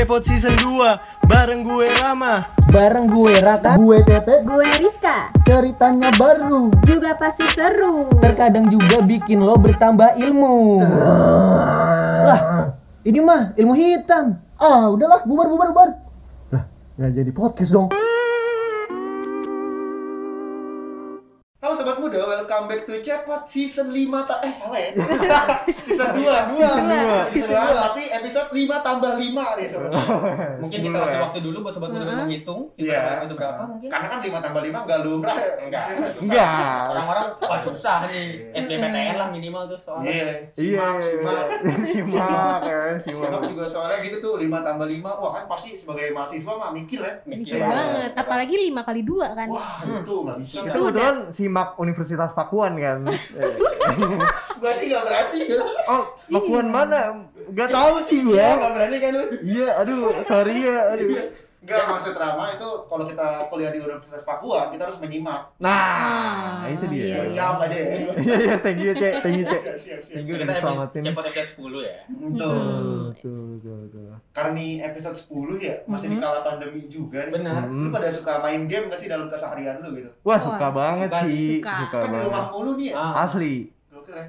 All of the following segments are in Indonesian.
Cepot season 2 Bareng gue Rama Bareng gue Raka, gue Tete, Gue Rizka, ceritanya baru. juga pasti seru. Terkadang juga bikin lo bertambah ilmu. Lah, ini mah ilmu hitam. Ah, udahlah, bubar bubar bubar. Lah, nggak jadi podcast dong. Muda, welcome back to Cepot season 5 ta eh salah ya. season 2, 2. Season dua. Season 2, tapi episode 5 tambah 5 nih sobat. Mungkin kita kasih waktu dulu buat sobat muda menghitung itu Iya. berapa itu berapa mungkin. Karena kan 5 tambah 5 enggak lumrah. Enggak. Susah. Enggak. Orang-orang wah susah nih SBMPTN lah minimal tuh soalnya. Iya. Iya. Simak, simak. Simak ya, Simak simak. juga soalnya gitu tuh 5 tambah 5. Wah, kan pasti sebagai mahasiswa mah mikir ya. Mikir banget, apalagi 5 kali 2 kan. Wah, itu enggak bisa. Itu kebetulan simak Universitas Pakuan kan. Eh, Gua sih enggak berani. Oh, Pakuan mana? Gak tahu sih gue. Enggak berani kan lu? Iya, aduh, sorry ya, aduh. Enggak maksud Rama itu kalau kita kuliah di Universitas Papua, kita harus menyimak. Nah, Ah, itu iya. dia. Jam aja. Iya, iya, thank you, Cek. Thank you, Cek. Thank you udah emang selamatin. cepet episode 10 ya. Betul. Tuh, tuh, tuh. Karena ini episode 10 ya, masih di kala pandemi juga nih. Benar. Lu Hmm. pada suka main game gak sih dalam keseharian lu gitu? Wah, suka banget Suka sih, suka. Suka Kan di rumah mulu nih ya. Ah, Asli. Gokil ya.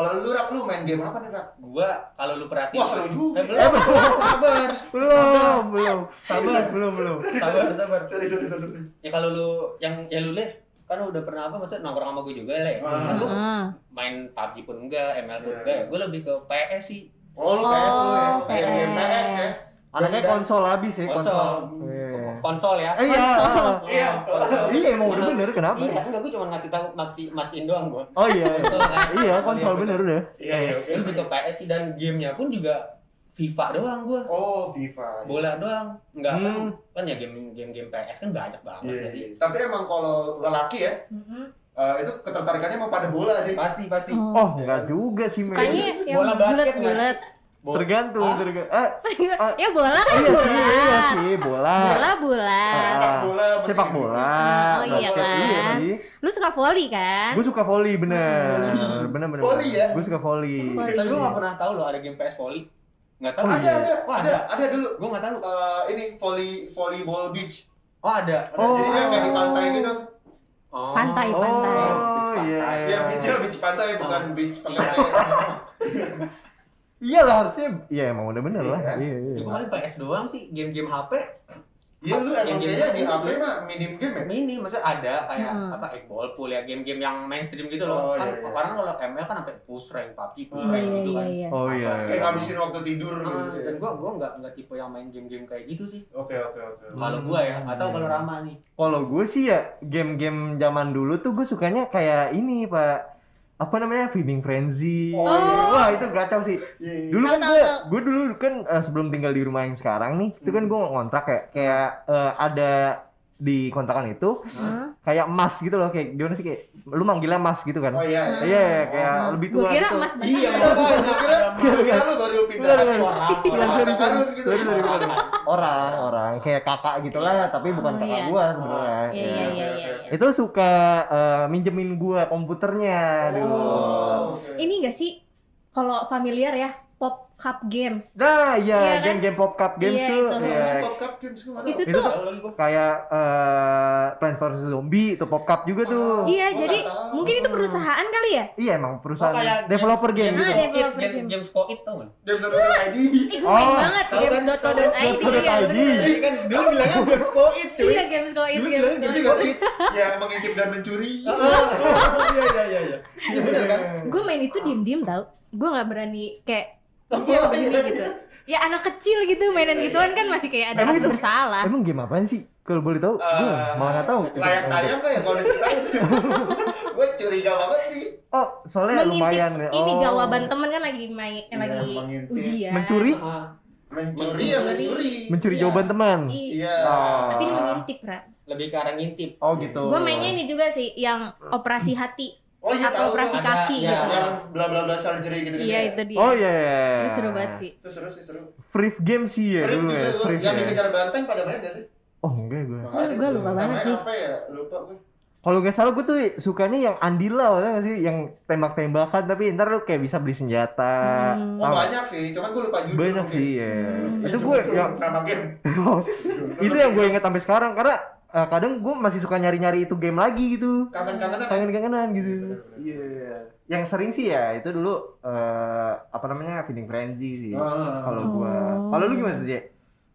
Kalau lu rak lu main game apa nih rak? gua kalau lu perhatiin Wah seru juga. Eh, belum, sabar. Belum, belum. Sabar. Belum, belum. Sabar, sabar. Sorry sorry sorry. Ya kalau lu yang ya lu leh kan udah pernah apa maksudnya nongkrong sama gue juga le. Ah. Kan lu Ah. main PUBG pun enggak, ML pun Iya. enggak. Gue lebih ke PS sih. Oh lu ya. Oh, Kayak game PS ya. PS. Anaknya Dan- konsol habis ya, konsol. Konsol. Iya. Konsol ya. Eh, Iya. Konsol. Iya. Konsol. Iya, emang udah bener kenapa? Iya, enggak gue cuma ngasih tahu maksi mastiin doang gua. Oh iya. Konsol kan? Iya, konsol bener udah. Iya iya. oke. Gue lebih ke PS sih dan gamenya pun juga FIFA doang gua. Oh FIFA. Bola doang. Enggak kan Hmm. kan ya game game game PS kan banyak banget Iya ya sih. sih. Tapi emang kalau lelaki ya, eh, itu ketertarikannya mau pada bola sih. Pasti pasti. Oh, enggak juga sih, Men. Sukanya yang Bola basket nggak bulat-bulat. Bo- Tergantung, Ah, tergantung. Eh, Ya bola oh kan iya sih, iya sih, bola. Bola bulat. Sepak bola. Sepak bola. Oh, iya basket, Iya kan? sih. Lu suka volley kan? Gue suka volley bener. Bener bener. Volley ya? Gue suka volley. Tapi gue gak pernah tahu loh ada game PS volley. Enggak tahu. Oh, Ada iya. ada Wah, ada ada. ada dulu. Gue gak tahu. Eh, ini volley volleyball beach. Oh, ada. Ada. Jadi dia kayak di pantai gitu. Oh. Pantai, pantai. Oh iya. Iya, beachnya beach pantai bukan beach pengasih. Iya lah harusnya. Iya emang udah bener lah. Iya. Iya iya. Paling PS doang sih, game-game HP Iya lu emang kayaknya di HP mah minim game ya. mini, maksudnya ada kayak Hmm. apa egg ball pool ya game-game yang mainstream gitu Oh, loh. kan iya, iya. orang kalau ML kan sampai push rank, PUBG push Oh, rank Iya gitu iya kan. iya. Oh iya. Kayak iya. ngabisin waktu tidur Ah, gitu. dan gua gua nggak nggak tipe yang main game-game kayak gitu sih. Oke oke oke. Kalau gua ya, tahu kalau Rama nih. Kalau gue sih ya game-game zaman dulu tuh gue sukanya kayak ini pak apa namanya? Feeding frenzy. Oh, iya. wah itu gacau sih. Iya, iya. dulu kan gue gue dulu kan eh, sebelum tinggal di rumah yang sekarang nih itu kan gue ngontrak kayak kayak eh, ada di kontrakan itu Hah? kayak emas gitu loh kayak gimana sih kayak lu manggilnya emas gitu kan Oh iya. iya iya, kayak Oh. lebih Gua tua kira gitu. emas Iya, beneran. makanya. Kira kira lu baru pindah orang Orang, orang gitu. kayak kakak gitulah tapi bukan Oh, kakak iya. gua sebenarnya Iya iya iya iya. itu suka eh, minjemin gua komputernya aduh Oh. Ini enggak sih kalau familiar ya Cup Games. nah Iya iya kan? game-game pop cup games Iya, tuh itu. iya. Top Cup Games nggak Itu. Itu tuh kayak eh Plants vs Zombie itu pop cup juga tuh Iya, Gua jadi tahu. mungkin itu perusahaan kali ya? iya emang Oh, perusahaan kayak developer game, games, Ah, gitu games, developer game, game. games Ko-It tau kan? Games ID. Eh, gue main Oh, banget kan? games.co.id Games.co.id. ya. Iya kan dulu bilangnya games cuy. Iya, games go it, Dulu bilangnya go games it. Ko-It. Yang mengintip dan mencuri. Iya iya iya iya. Iya benar kan? Gue main itu diem-diem tau. Gue nggak berani kayak Oh, dia iya, begini iya. gitu. Ya anak kecil gitu mainan gituan kan masih kayak ada rasa bersalah. emang game apaan sih kalau boleh tahu gue Eh, malah nggak tahu Layak tayang kayak kalau diceritain. Gue curiga banget nih. oh soalnya Mengintip lumayan ya. ini oh. jawaban temen kan lagi main eh, Iya, lagi mengintip. ujian. mencuri Ah, Mencuri ya Mencuri. mencuri. mencuri Iya. jawaban teman Iya. Oh. Tapi ini mengintip, Ra. lebih ke arah ngintip. oh gitu Gue mainnya ini juga sih yang operasi hati Oh iya atau tahu. operasi tuh. ada, kaki ya. gitu. Yang bla bla bla surgery gitu. Iya itu dia. oh iya iya, iya. Itu seru banget sih. Itu seru sih seru. free game sih ya Free dulu ya juga free. Yang ya. dikejar banteng pada main gak sih? oh enggak gue Gua- gua lupa banget sih. Apa ya? Lupa gue. Kalau nggak salah gue tuh sukanya yang Andila tau nggak sih, yang tembak-tembakan tapi ntar lu kayak bisa beli senjata. Hmm. Oh banyak sih, cuman gue lupa judul. Banyak sih ya. Hmm. Itu Iya, gue yang nama game. itu yang gue inget sampai sekarang karena eh, kadang gue masih suka nyari-nyari itu game lagi gitu. Kangen-kangenan. Kangen-kangenan gitu. Iya. Yang sering sih ya itu dulu eh, apa namanya Feeding Frenzy sih. Ah. Kalau gua. Oh. Kalau lu gimana sih?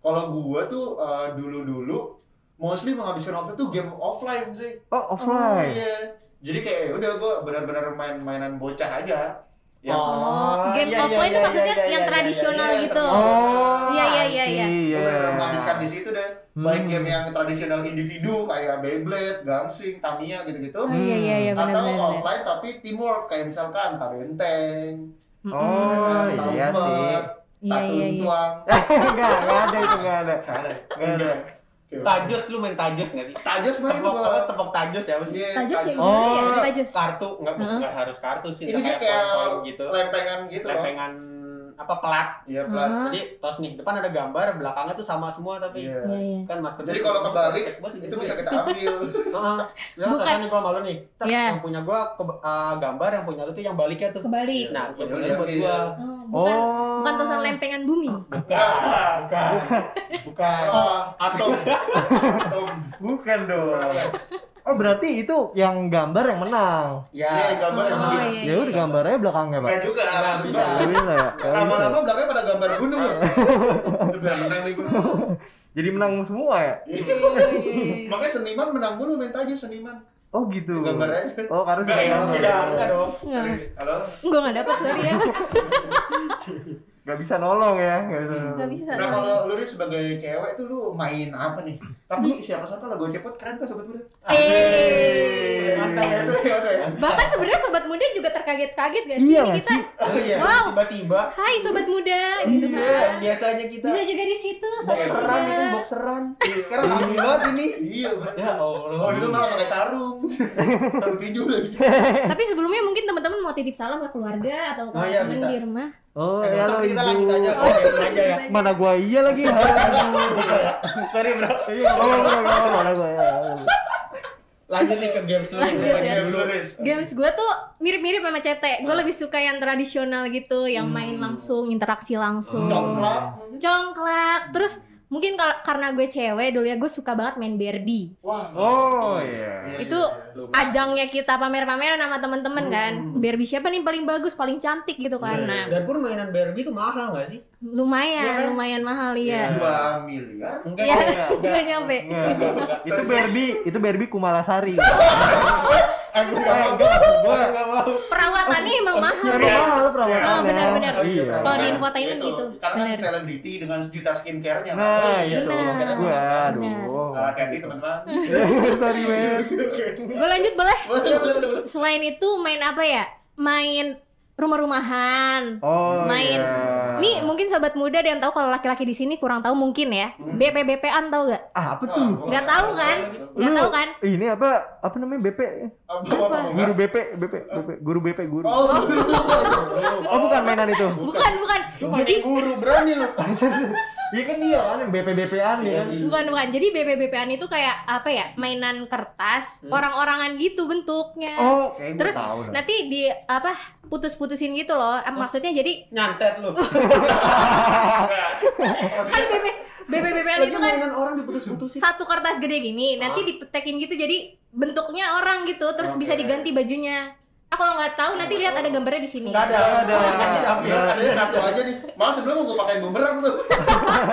Kalau gua tuh eh, dulu-dulu mostly menghabiskan waktu tuh game offline sih. Oh, offline. Iya. Jadi kayak ya udah gua benar-benar main mainan bocah aja. Yang Oh, game iya, offline iya, itu iya, maksudnya iya, yang iya, tradisional iya, gitu. Oh. Iya, iya, iya, iya. Iya. Menghabiskan di situ deh. Baik Hmm. game yang tradisional individu kayak Beyblade, Gangsing, Tamiya gitu-gitu. Oh, iya iya iya Atau benar. offline tapi teamwork kayak misalkan Tarenteng, Oh, Mm-mm. iya sih. Iya iya iya. Tuang. Enggak, enggak ada itu enggak ada. Enggak ada. Tajos lu main tajos nggak sih? Tajos main Tepok gua. tepok tajos ya apa sih? Iya, Tajus ya Oh. ya? Tajus. Kartu nggak Heeh. nggak harus kartu sih. Ini kayak koin-koin gitu. lempengan gitu loh. Apa pelat. Iya, pelat. Hah? Jadi tos nih depan ada gambar, belakangnya tuh sama semua tapi Iya. Iya iya. kan masker. Jadi kalau kebalik itu bisa kita ambil. Heeh. Ya, Bukan. Nih gua malu nih. Tas Iya. yang punya gua ke- uh, gambar yang punya lu tuh yang baliknya tuh. Kebalik. Nah, Iya, yang iya, buat iya. gua. Oh, bukan Oh. bukan tosan lempengan bumi. Bukan. Bukan. Bukan. Oh, atom. atom. Bukan dong. Oh, berarti itu yang gambar yang menang. Iya, Ya. gambar yang Oh, begini. iya. Ya udah gambarnya belakangnya, Pak. Nggak juga, Nggak bisa. Nggak bisa ya? Lama-lama belakangnya pada gambar gunung. Udah menang nih gua. Jadi menang semua ya? Makanya seniman menang dulu main aja seniman. Oh gitu. Gambar aja. Oh, karena iya, Tidak, enggak dong. Enggak. Halo. Gue nggak dapat sorry ya. nggak bisa nolong ya, nggak bisa. nolong. Nggak bisa. Nah kalau lu sebagai cewek tuh lu main apa nih? Tapi siapa sangka lagu cepet keren kan sobat muda? Eh. Mantap ya tuh, mantap ya. Bahkan sebenarnya sobat muda juga terkaget-kaget gak sih? Iya Ini kita, sih? Oh iya, Wow. tiba-tiba. hai sobat muda, gitu Iya, kan. biasanya kita Bisa juga di situ sobat boxeran itu boxeran. Sekarang banget ini. Iya. Ya Allah. Oh, itu malah pakai sarung. sarung tinju lagi. Tapi sebelumnya mungkin teman-teman mau titip salam ke keluarga atau ke Oh, iya, teman di rumah. Oh, Eh, ya lo kita lanjut aja. Oh, aja ya. Mana gua iya lagi. Sorry bro. Iya, apa-apa, nggak apa-apa, mana gua ya. Lanjut nih ke games lu. Lanjut ya. games. Games gue tuh mirip-mirip sama CT. Gue lebih suka yang tradisional gitu, yang main langsung, interaksi langsung. Coklat. Congklak. Terus mungkin karena gue cewek dulu ya gue suka banget main Barbie. Wah. Oh, iya. Itu ajangnya kita pamer-pameran sama temen-temen kan. Barbie siapa nih paling bagus, paling cantik gitu kan. Nah, Dan pun mainan Barbie itu mahal nggak sih? lumayan, Iya kan? lumayan mahal iya. Dua miliar. Enggak. Iya, enggak. nyampe. Nggak. Itu Barbie, itu Barbie Kumalasari. Aku Eh, gua Enggak mau. Perawatannya emang mahal. Emang mahal perawatannya. Oh, benar-benar. Iya. Kalau di infotainment gitu. Karena kan selebriti dengan sejuta skincare-nya. Nah, iya. Benar. Gua, Benar. aduh. Hati-hati teman-teman. Sorry, men. Gue lanjut boleh? Boleh, boleh, boleh, boleh. Selain itu main apa ya? Main rumah-rumahan. Oh, Main. iya. Nih mungkin sobat muda ada yang tahu kalau laki-laki di sini kurang tahu mungkin ya. BP-BP-an tahu gak? Ah, apa tuh? Nggak tahu kan? Nggak Lu- tahu kan? Ini apa? Apa namanya BP? Apa, Guru BP, BP, BP, guru BP, guru. Oh, Oh, bukan mainan itu. Bukan, bukan. Jadi guru berani lu. Iya kan dia kan yang BP BP-an ya. bukan bukan. Jadi BP-BP-an itu kayak apa ya? Mainan kertas, orang-orangan gitu bentuknya. Oh, kayak gua Terus tahu dah. nanti di apa? Putus-putusin gitu loh. Eh, Maksudnya jadi Nyantet lu. kan BP BP-BP-an itu kan mainan orang diputus-putusin. satu kertas gede gini, nanti dipetekin gitu jadi bentuknya orang gitu, terus bisa Oke. diganti bajunya. Ah kalau nggak tahu nanti lihat ada gambarnya di sini. Enggak ada. Nggak ada. Tapi Nggak Adanya satu aja nih. Malah sebelum gue pakai bumerang tuh.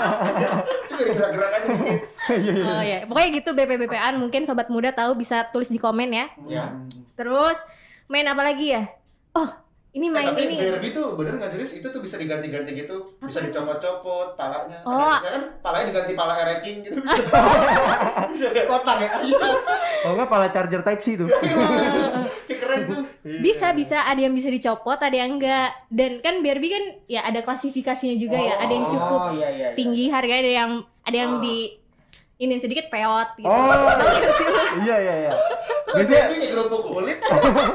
Coba gerak-gerak aja dikit. Iya, iya. Oh ya, pokoknya gitu BP-BP-an mungkin sobat muda tahu bisa tulis di komen ya. Ya. Terus main apa lagi ya? Oh, ini Eh, main tapi ini. Barbie tuh bener nggak serius itu tuh bisa diganti-ganti gitu, bisa dicopot-copot palanya. Oh. Ya kan palanya diganti pala ereking gitu. Bisa Kotak ya. Oh enggak pala charger type C tuh. Kayak keren tuh. Bisa bisa ada yang bisa dicopot, ada yang enggak. Dan kan Barbie kan ya ada klasifikasinya juga ya. Ada yang cukup Oh, iya iya. iya. tinggi harganya, ada yang ada yang Oh. di ini sedikit peot gitu. Oh. Iya iya iya. Biasanya dia kerupuk kulit.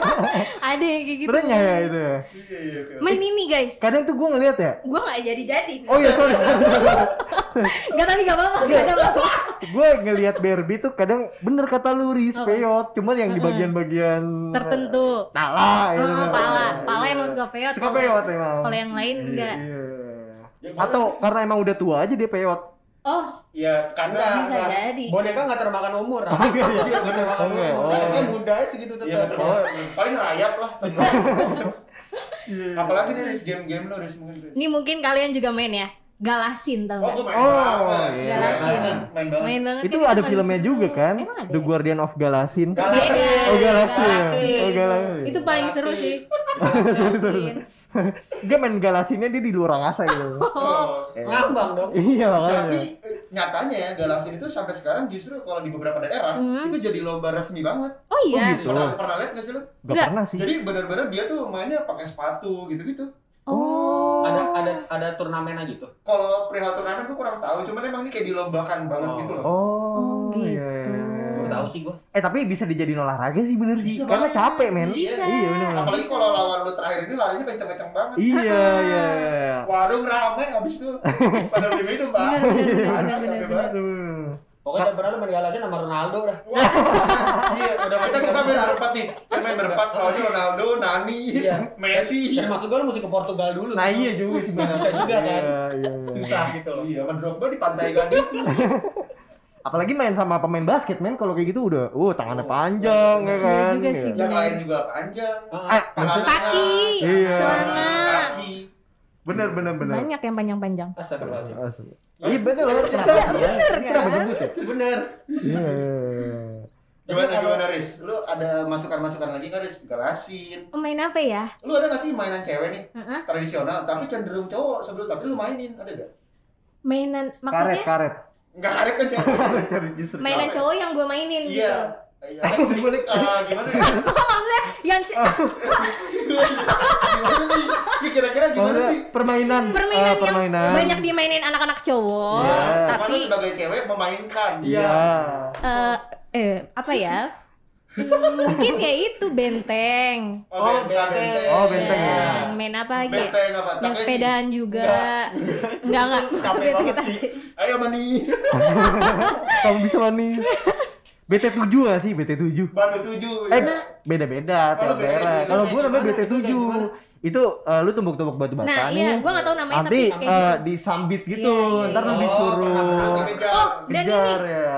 Ada yang kayak gitu. sebenarnya ya itu ya. Iya iya. oke. Main ini guys. Kadang tuh gue ngeliat ya. Gua nggak jadi-jadi. Oh iya sorry. Gak tapi gak apa-apa. Kadang apa. gue ngeliat Barbie tuh kadang bener kata lu Riz, Apa? peot. Cuman yang di bagian-bagian Tertentu. Tala ya. Ah, pala, pala emang suka peot. Suka peot emang. Kalau yang lain Iya, enggak. Iya. Atau karena emang udah tua aja dia peot. Oh, Iya, karena Enggak, Bisa enggak. jadi. Boneka enggak termakan umur. Oh, iya, iya. Iya, bener makan Oh, iya. umur. Oh. Kan muda segitu Iya, tetap. betul. Paling rayap lah. Apalagi nih Riz game-game lo Riz mungkin ini mungkin kalian juga main ya. Galasin tau Oh, nggak? gue main Oh, banget. iya. Galasin. Main banget. Main banget. Itu ada filmnya juga kan? Emang ada. The ya? Guardian of Galasin. Galasin. Beda. Oh, Galasin. Galasin. Oh, Galasin. Itu paling seru Galasin. sih. Galasin. Dia main Galasinnya dia di luar angkasa gitu. Oh, Eh, Ngambang dong. Iya Tapi makanya. eh, nyatanya ya Galasin itu sampai sekarang justru kalau di beberapa daerah Hmm. itu jadi lomba resmi banget. oh iya. gitu. Pernah, pernah lihat nggak sih lo? Gak Nggak. pernah sih. Jadi benar-benar dia tuh mainnya pakai sepatu gitu-gitu. Oh. Ada ada ada turnamennya gitu. Kalau perihal turnamen gue kurang tahu, cuman emang ini kayak dilombakan banget Oh. gitu loh. Oh, Oh, gitu. iya, iya, iya. Baru tahu sih gua. Eh tapi bisa dijadiin olahraga sih bener sih. Bisa Karena banget. capek men. Bisa. Iya bener. Apalagi kalau lawan lu terakhir ini larinya kenceng-kenceng banget. Iya iya. iya. Warung rame abis tuh pada beli itu pak. Bener, bener, bener. Pokoknya lu main galasin sama Ronaldo dah. Wah, iya, udah kita kita main berempat nih, kita main berempat. Lawannya Ronaldo, Nani, Iya. Messi. Dan maksud gua lu mesti ke Portugal dulu. Nah tuh. iya juga sih bener. Bisa juga kan. Iya, iya, iya. Susah gitu loh. Iya, sama Drogba di pantai Gading. Apalagi main sama pemain basket men kalau kayak gitu udah, uh tangannya panjang ya Iya kan. juga sih. Yang lain juga panjang. Ah, Kaki, Iya. celana. Kaki. bener bener bener. Banyak yang panjang-panjang. Astagfirullahaladzim. Asli. Iya bener loh. Kenapa? Iya nyebut ya? Bener. Iya. iya, iya. Gimana kalau- gimana Riz? Lu ada masukan-masukan lagi nggak Riz? Galasin. Oh, main apa ya? Lu ada nggak sih mainan cewek nih Heeh. tradisional tapi cenderung cowok sebelum tapi lu mainin ada gak? Mainan Karet maksudnya karet. Enggak karet kan cewek? Cari justru. mainan cowok yang gue mainin Iya. gitu. Iya. Eh, gimana ya? maksudnya yang ce- Gimana nih? Ini kira-kira gimana sih? permainan. permainan, eh, permainan. yang banyak dimainin anak-anak cowok, Iya. Tapi sebagai cewek memainkan. Iya. eh eh apa ya? Mungkin ya itu benteng. Oh, benteng. benteng. Oh, benteng ya. Ya, main apa lagi? ya? Benteng apa? Yang sepedaan juga. Enggak enggak. Capek Benteng banget sih. Ayo manis. Kamu bisa nih. BT7 gak sih? BT7. Batu tujuh. Eh, iya. beda-beda tiap Kalau BT7 daerah. Kalau gua namanya gimana? Itu kayak BT7. gimana? Itu eh, lu tumbuk-tumbuk batu bata Nah, nih. iya, gua nggak tahu namanya Nanti tapi kayak eh, gitu. disambit gitu. Iya, iya, Ntar iya. lu Oh, disuruh dikejar. Oh, dan ini ya.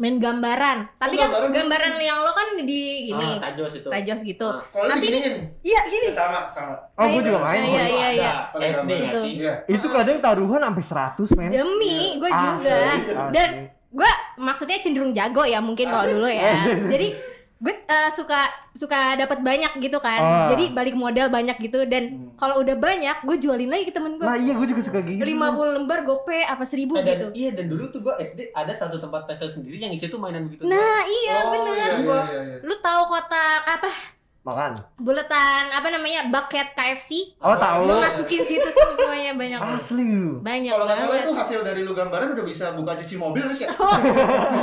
Main gambaran. Tapi Oh, kan gambaran. gambaran yang lo kan di gini, Ah, tajos itu. tajos gitu. Ah. Kalau Tapi diginiin. Iya, gini. Sama, sama. Oh, gua juga main. Iya, iya, iya. SD Itu. sih? Iya. Itu kadang taruhan sampai 100, men. Demi gue Asli, juga. asli. Dan gue maksudnya cenderung jago ya mungkin kalau dulu ya. Jadi gue eh, suka suka dapat banyak gitu kan. Oh. Jadi balik modal banyak gitu dan kalau udah banyak gue jualin lagi ke temen gue. Nah, iya gua juga suka gitu. 50 lembar gope apa 1000 Eh, dan, gitu. Iya dan dulu tuh gua SD ada satu tempat pesel sendiri yang isi tuh mainan begitu. Nah, iya Oh, bener. iya, iya, iya, iya. Lu tahu kotak apa? Makan. Buletan apa namanya? Bucket KFC. Oh, tahu. Lu masukin situ semuanya banyak. Asli lu. Banyak Kalau nggak salah itu hasil dari lu gambaran udah bisa buka cuci mobil Riz ya? Oh,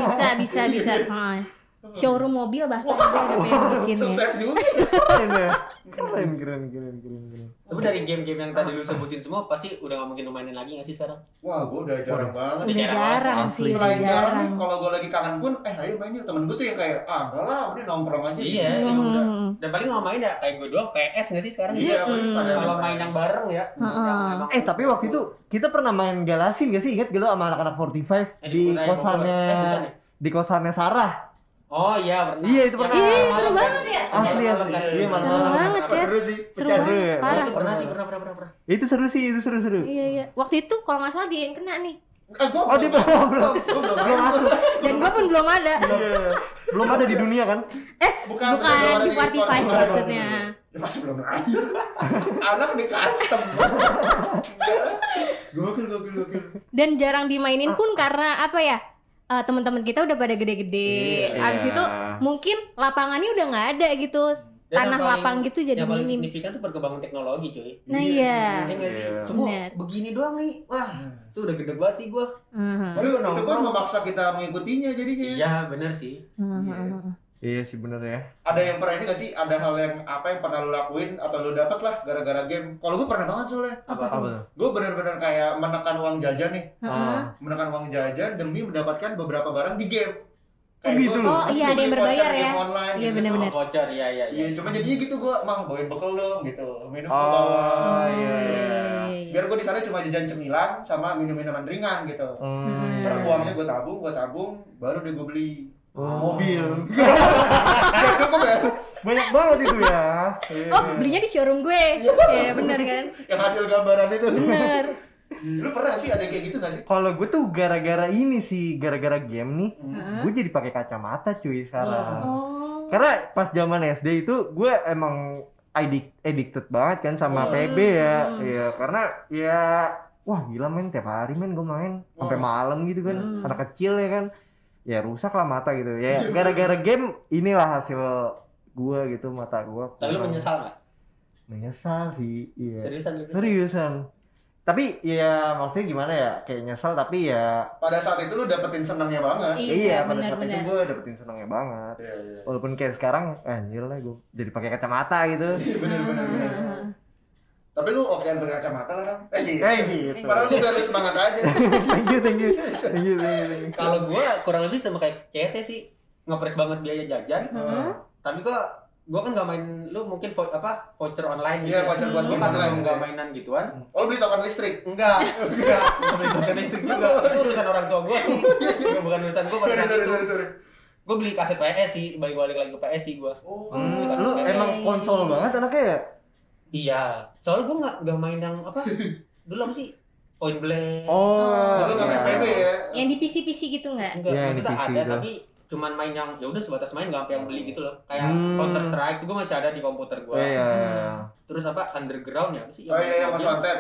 bisa bisa bisa. Ah. Showroom mobil bahkan gue udah pengen bikin ya. Sukses juga. Keren ya. Keren, keren, keren, keren, keren. Tapi dari game-game yang tadi lu sebutin semua pasti udah gak mungkin lu mainin lagi gak sih sekarang? Wah, gua udah jarang banget. Udah Jarang jarang sih, udah Selain jarang nih, jarang. kalau gue lagi kangen pun, eh ayo main yuk. Temen gue tuh yang kayak, ah enggak lah, udah nongkrong aja. Iya, gitu. emang udah. Hmm. Dan paling nggak main ya kayak gue doang PS gak sih sekarang? Iya, pada Kalau main yang bareng ya. Yang emang- Eh tapi waktu itu kita pernah main galasin gak sih? Ingat gak lo sama anak-anak 45 Eh, di kosannya. Eh, bukan ya? di kosannya Sarah. Oh iya pernah. Iya, itu pernah. Malam seru kan? banget ya. Asli, kan? Iya, Seru banget, Chat. seru sih? Seru banget, ya? Parah. itu pernah sih, pernah pernah pernah. Itu seru sih, itu seru-seru. Iya iya. Waktu itu kalau nggak salah dia yang kena nih. Ah, gua Oh, dia belum belum belum belum masuk. Dan gue pun belum ada. Iya. Belum ada di dunia kan? Eh, Bukan, bukan, di bukan, 45 bukan. maksudnya. Ya masih belum lahir. Anak di custom. Gokil, gokil, gokil. Dan jarang dimainin pun karena apa ya? Eh, teman-teman kita udah pada gede-gede. Iya. Abis itu mungkin lapangannya udah nggak ada gitu. Dan yang tanah paling- lapang gitu jadi yang paling minim. signifikan tuh perkembangan teknologi cuy Nah iya. Iya nggak sih? Iya. Semua Bener. begini doang nih. Wah, itu udah gede banget sih gua. Mhm. Itu, itu kan memaksa kita mengikutinya jadinya. Iya, bener sih. Mhm. Iya sih bener ya. Ada yang pernah ini gak sih? Ada hal yang apa yang pernah lo lakuin atau lo dapet lah gara-gara game? Kalau gue pernah banget soalnya. Apa? Apa tuh? Gue bener-bener kayak menekan uang jajan nih. Heeh. Ah. Menekan uang jajan demi mendapatkan beberapa barang di game. Oh, gitu gua- loh. Oh, iya, ada yang berbayar ya. game online, Iya, gitu. bener-bener. Oh, voucher, iya iya Iya, iya. cuma jadinya gitu gue mang bawain bekal dong gitu. Minum Oh, ke bawah. Oh, iya, iya, iya. iya, iya. Biar gue di sana cuma jajan cemilan sama minum-minuman ringan gitu. Hmm. Terus iya. uangnya gue tabung, gue tabung, baru deh gue beli Oh. mobil. Gak cukup ya? Banyak banget itu ya. Iya. Oh, belinya di showroom gue. Iya, bener kan? Yang hasil gambaran itu. Bener. Lu pernah sih ada yang kayak gitu gak sih? Kalau gue tuh gara-gara ini sih, gara-gara game nih, Heeh. gue jadi pakai kacamata cuy sekarang. Oh. Karena pas zaman SD itu gue emang addic- addicted banget kan sama Oh. PB ya. Hmm. Iya, karena ya wah gila men tiap hari men gue main sampai malam gitu kan. Hmm. Anak kecil ya kan. Ya rusak lah mata gitu. Ya gara-gara game inilah hasil gue gitu mata gue. Tapi lu menyesal nggak? Menyesal sih. Iya. Seriusan lu? Seriusan. Tapi ya maksudnya gimana ya? Kayak nyesal tapi ya Pada saat itu lu dapetin senangnya banget. Iya, iya pada saat itu benar-benar. gue dapetin senangnya banget. Iya, iya. Walaupun kayak sekarang anjir lah gue jadi pakai kacamata gitu. Bener, bener, bener. Tapi lu okean berkacamata lah, Ram. Eh, iya. Kayak gitu. Padahal gue biar lu semangat aja. thank you, thank you. Thank you, thank you. Kalau gua kurang lebih sama kayak CT sih. Ngepres banget biaya jajan. Heeh. Tapi gua gua kan nggak main lu mungkin vo- apa voucher online Iya, voucher buat gua kan online. nggak mainan gituan Oh, lu beli token listrik. enggak enggak nggak beli token listrik juga itu urusan orang tua gua sih Itu bukan urusan gua Sorry, sorry, sorry, sorry. gua beli kaset PS sih balik balik lagi ke PS sih gua Oh, Hmm, lu emang konsol banget anaknya ya? Iya soalnya gua nggak nggak main yang apa dulu apa sih point blank Oh, Dulu nggak main iya. PB ya. Yang di PC-PC gitu nggak? enggak Iya, di maksudnya PC ada itu. tapi cuman main yang ya udah sebatas main nggak sampai yang beli gitu loh kayak Hmm. Counter Strike itu gua masih ada di komputer gua Iya, iya, iya. terus apa Underground ya apa sih Oh iya, yang Mas Wanted.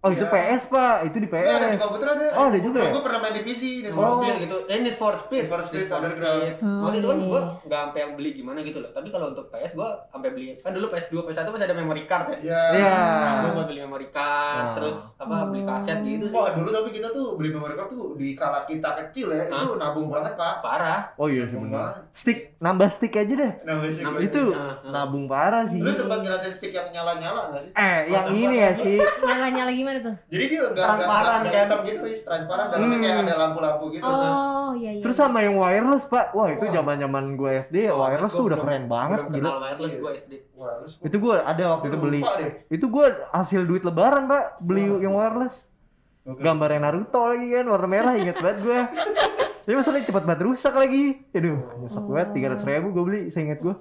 Oh, itu Iya. PS, Pak. Itu di Iya, ada di PS. komputer ada. Oh, ada juga ya? Gue pernah main di PC, di Need for Oh. Speed gitu. Eh Need for Speed. Need for Speed, Need for Underground. Speed. Oh, Maksudnya itu kan iya, gua iya. nggak sampai yang beli gimana gitu loh. Tapi kalau untuk PS gua sampai beli. Kan dulu PS2, PS1 masih ada memory card ya. Iya. Iya. Nah, gua buat beli memory card, Oh. terus apa beli kaset gitu sih. Wah, dulu tapi kita tuh beli memory card tuh di kala kita kecil ya, itu nabung banget, Pak. Parah. Oh iya sih benar. Stick, nambah stick aja deh. Nambah sih. Nambah Itu Ah, ah. nabung parah sih. Lu sempat ngerasain stick yang nyala-nyala nggak sih? Eh, yang ini ya sih. Nyala-nyala gimana tuh? Jadi dia enggak Transparan, enggak kan? hitam gitu, Riz. Transparan dalamnya Hmm. kayak ada lampu-lampu gitu. Oh, iya iya. Terus sama yang wireless, Pak. Wah, itu zaman-zaman gue SD, Oh, wireless gua tuh udah belum- keren banget, Belum gila. wireless gua SD. Terus Itu gue ada waktu itu beli. Itu gue hasil duit lebaran, Pak. Beli yang wireless. Oke. Gambarnya Naruto lagi kan, warna merah inget banget gue. Tapi masalahnya cepet banget rusak lagi. Aduh, nyesek banget. Tiga ratus ribu gue beli, saya inget gue.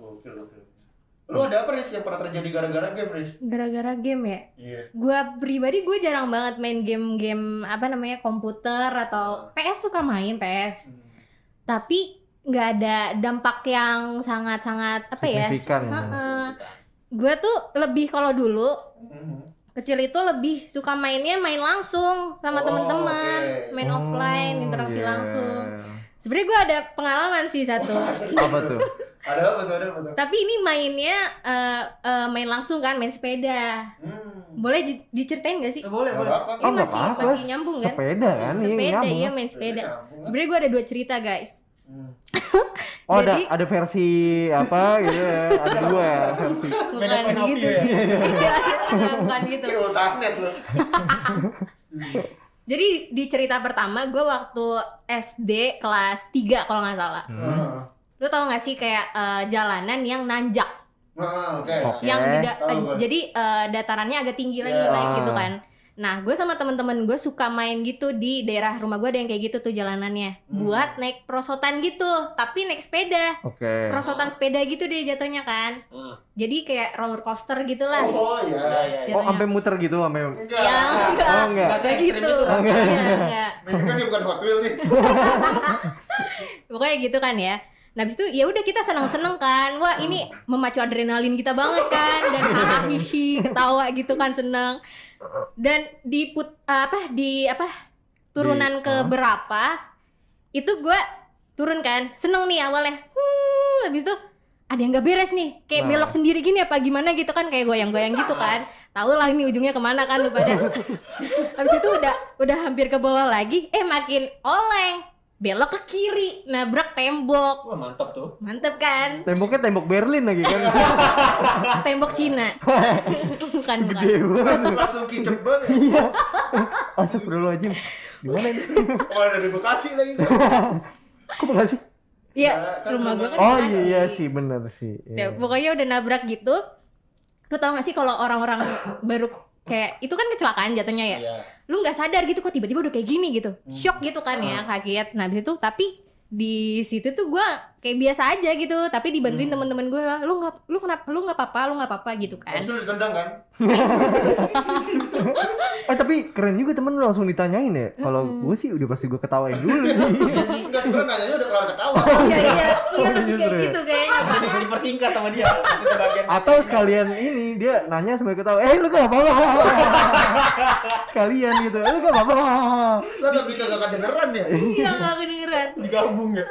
Lu ada apa, Riz, yang pernah terjadi gara-gara game, Riz? Gara-gara game ya? Iya. Gua pribadi gue jarang banget main game-game apa namanya komputer atau PS suka main PS. Tapi nggak ada dampak yang sangat-sangat apa ya? Signifikan. Heeh. Gue tuh lebih kalau dulu Mhm. kecil itu lebih suka mainnya main langsung sama Oh, teman-teman, oke. main offline, Oh, interaksi iya. langsung. Sebenarnya gue ada pengalaman sih satu. Apa tuh? Ada apa tuh? Ada apa tuh? Tapi ini mainnya eh, eh, main langsung kan, main sepeda. Hmm. Boleh di- diceritain gak sih? Eh, boleh, boleh. apa-apa. Ini Oh, masih apa-apa. masih nyambung kan? Sepeda kan? Iya, Sepeda nyambung. iya main sepeda. Sebenarnya gue ada dua cerita guys. Hmm. Oh, ada Jadi- ada versi apa gitu ya. Ada dua ya versi. Bukan gitu ya? sih. Iya, bukan gitu. Jadi di cerita pertama gue waktu SD kelas 3 kalau nggak salah. Hmm. Lu tau gak sih kayak eh, jalanan yang nanjak, Heeh, oke. Oke. yang eh, gua. jadi eh, datarannya agak tinggi lagi Ya. naik gitu kan. Nah, gue sama temen-temen gue suka main gitu di daerah rumah gue ada yang kayak gitu tuh jalanannya. Hmm. Buat naik perosotan gitu, tapi naik sepeda. Oke. Perosotan sepeda gitu deh jatuhnya kan. Ah. Jadi kayak roller coaster gitu lah. Oh Iya, iya. iya, iya. Oh, sampai muter gitu sampai Enggak. Ya, enggak. Oh, enggak. Nggak Kayak gitu. itu. Enggak. Iya, enggak. Ini kan bukan Hot Wheel nih. Pokoknya gitu kan ya. Nah, habis itu ya udah kita seneng-seneng kan. Wah, ini memacu adrenalin kita banget kan dan hahaha ketawa gitu kan seneng. Dan di put apa di apa turunan Di- ke ah. berapa itu gua turun kan. Seneng nih awalnya. Hmm, habis itu ada yang gak beres nih kayak Nah. belok sendiri gini apa gimana gitu kan kayak goyang-goyang gitu kan tahu lah ini ujungnya ke mana kan lu pada habis itu udah udah hampir ke bawah lagi eh makin oleng belok ke kiri nabrak tembok Wah mantap tuh. mantep kan Temboknya tembok Berlin lagi kan. tembok Cina bukan bukan Gede banget. Langsung kicep banget. Iya. Astagfirullahaladzim. Gimana ini? Oh, ada di Bekasi lagi. Kok makasih? Iya, kan rumah gua kan Oh Bekasi. iya, iya sih bener sih. Ya, pokoknya udah nabrak gitu. Lu tau gak sih kalau orang-orang baru kayak itu kan kecelakaan jatuhnya ya. Iya. Lu nggak sadar gitu kok tiba-tiba udah kayak gini gitu. Shock gitu kan ya, kaget. Nah, habis itu tapi di situ tuh gua kayak biasa aja gitu, tapi dibantuin teman-teman gua. Lu nggak lu kenapa lu nggak apa-apa, lu nggak apa-apa gitu kan. Langsung ditendang kan? Eh tapi keren juga temen lu langsung ditanyain ya. Kalau gue sih udah pasti gue ketawain dulu sih. Enggak sebenarnya nanyanya udah kelar ketawa. Iya iya, iya lebih kayak ya. gitu kayaknya. Pak. Jadi dipersingkat sama dia. Atau sekalian ini dia nanya sambil ketawa, eh lu gak apa-apa. sekalian gitu, eh lu gak apa-apa. Lo nggak bisa gak kedengeran ya? Iya nggak kedengeran. digabung ya.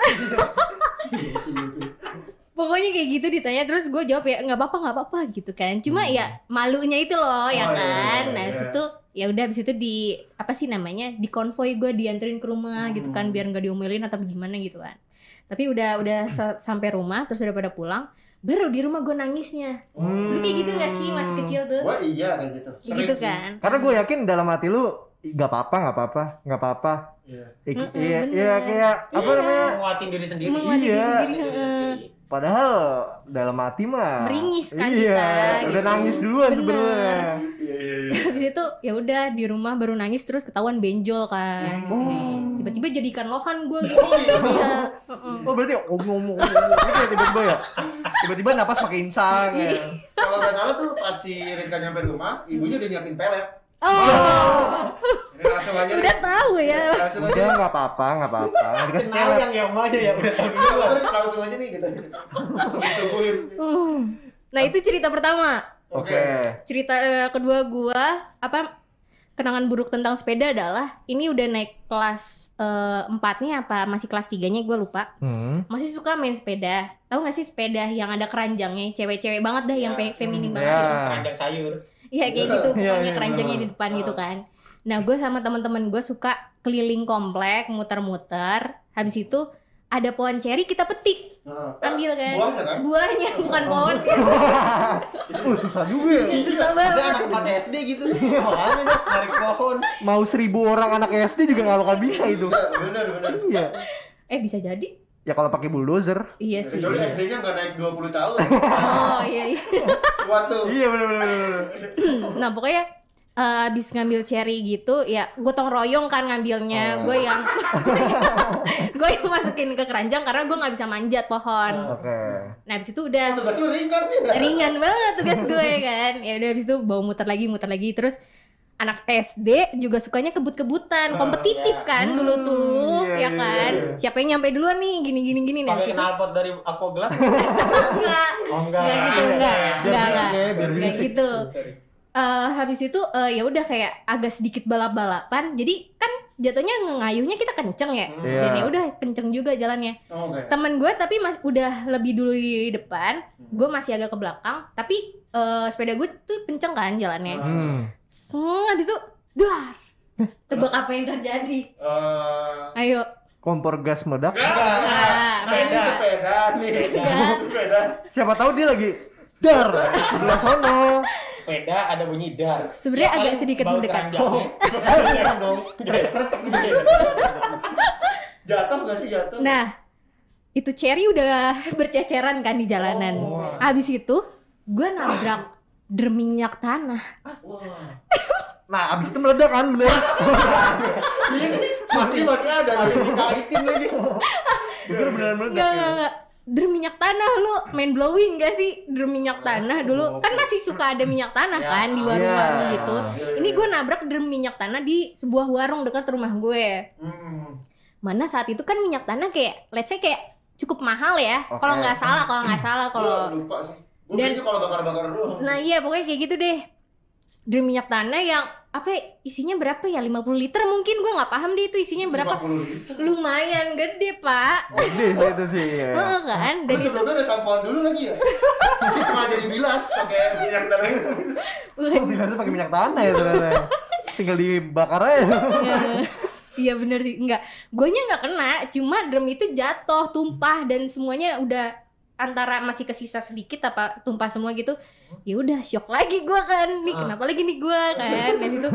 Pokoknya kayak gitu ditanya terus gue jawab ya nggak apa-apa nggak apa-apa gitu kan. Cuma ya malunya itu loh ya Oh, iya, kan. iya, nah iya. habis itu ya udah habis itu di apa sih namanya di konvoy gue dianterin ke rumah gitu kan biar nggak diomelin atau gimana gitu kan. Tapi udah udah sa- sampai rumah terus udah pada pulang baru di rumah gue nangisnya. Lu kayak gitu gak sih masih kecil tuh? Wah iya kayak gitu. Sering gitu sih. kan. Karena gue yakin dalam hati lu gak apa-apa, gak apa-apa, gak apa-apa. Iya. Iya, iya kayak apa Iya. namanya? Menguatin diri sendiri. Menguatin diri Iya. sendiri. Diri heeh. sendiri. Padahal dalam hati mah Meringis kan iya, kita, udah gitu. nangis duluan Bener. sebenarnya. Iya iya iya. Habis itu ya udah di rumah baru nangis terus ketahuan benjol kan. Sini. Tiba-tiba jadi ikan lohan gue gitu. Oh iya. Iya. heeh. Oh berarti ngomong-ngomong ya tiba-tiba ya? Tiba-tiba napas pakai insang ya. Kalau nggak salah tuh pas si Rizka nyampe rumah, ibunya udah nyiapin pelet. Oh, Ini langsung aja. udah tahu ya. Langsung Udah aja. nggak apa-apa, nggak apa-apa. Dikasih Kenal yang ya emaknya ya udah tahu duluan. Terus langsung aja nih gitu. Langsung disuguhin. Uh. Nah itu cerita pertama. Oke. Cerita eh, kedua gua apa kenangan buruk tentang sepeda adalah ini udah naik kelas eh, empatnya apa masih kelas tiganya gue lupa Hmm. masih suka main sepeda tahu gak sih sepeda yang ada keranjangnya cewek-cewek banget dah yang Ya. fe- feminim Hmm, banget ya. itu Keranjang sayur. Iya kayak gitu Iya, pokoknya iya, keranjangnya bener. di depan gitu kan. Nah gue sama teman-teman gue suka keliling komplek muter-muter. Habis itu ada pohon ceri kita petik Nah, ambil kan. Buahnya kan? Buahnya bukan pohon. Uh, susah juga ya. Susah banget. anak 4 SD gitu. Makanya deh narik pohon. Mau seribu orang anak SD juga nggak bakal bisa itu. Iya, bener bener. Iya. Eh bisa jadi. Ya kalau pakai bulldozer. Iya sih. Kecuali SD-nya nggak naik 20 tahun. Oh iya iya. Kuat tuh. Iya benar-benar. Nah pokoknya eh, abis ngambil cherry gitu ya gotong royong kan ngambilnya gue yang gue yang masukin ke keranjang karena gue nggak bisa manjat pohon Oke. nah abis itu udah Tugas lu ringan ya. ringan banget tugas gue kan ya udah habis itu bawa muter lagi muter lagi terus anak SD juga sukanya kebut-kebutan kompetitif kan dulu tuh iya, ya iya, kan iya. siapa yang nyampe duluan nih gini gini gini nah Pakai knalpot dari aku gelap. enggak Oh enggak. enggak gitu enggak enggak enggak ya, berisik. gitu. Eh, habis itu eh, ya udah kayak agak sedikit balap-balapan jadi kan jatuhnya ngayuhnya kita kenceng ya Iya. dan ya udah kenceng juga jalannya Oke. temen gue tapi mas udah lebih dulu di depan gue masih agak ke belakang tapi eh, sepeda gue tuh kenceng kan jalannya Hmm. Seng, habis itu dar tebak apa yang terjadi Eh, ayo Kompor gas meledak. Ah, Nah, ini sepeda nih. Sepeda. Sepeda. Siapa tahu dia lagi dar sebelah sono. Sepeda ada bunyi dar. Sebenarnya Ya, agak sedikit mendekat. keranjangnya. dong. Jatuh nggak sih jatuh? nah itu cherry udah berceceran kan di jalanan habis itu gue nabrak drum minyak tanah Wah. Nah, abis itu meledak kan bener. Masih masih ada. Dikaitin lagi. Bener bener meledak. Enggak, ya. enggak, enggak. Drum minyak tanah lu main blowing gak sih drum minyak tanah dulu kan masih suka ada minyak tanah Ya, kan di warung-warung iya. gitu ini gue nabrak drum minyak tanah di sebuah warung dekat rumah gue Hmm. mana saat itu kan minyak tanah kayak let's say kayak cukup mahal ya kalau nggak salah kalau nggak salah kalau Gua lupa sih. Gue Dan- kalau bakar-bakar doang. nah iya pokoknya kayak gitu deh drum minyak tanah yang apa ya, isinya berapa ya 50 liter mungkin gue nggak paham deh itu isinya berapa 50 liter. lumayan gede pak Gede sih itu sih. ya. Heeh kan dan Terus itu sebelumnya udah sampoan dulu lagi ya? Ini sengaja dibilas pakai minyak tanah. bukan Oh, bilasnya pakai minyak tanah ya ternyata. Tinggal dibakar aja. Iya bener sih, enggak. Guanya nggak kena, cuma drum itu jatuh, tumpah dan semuanya udah antara masih kesisa sedikit apa tumpah semua gitu. Ya udah shock lagi gua kan. Nih Ah. kenapa lagi nih gua kan. Habis itu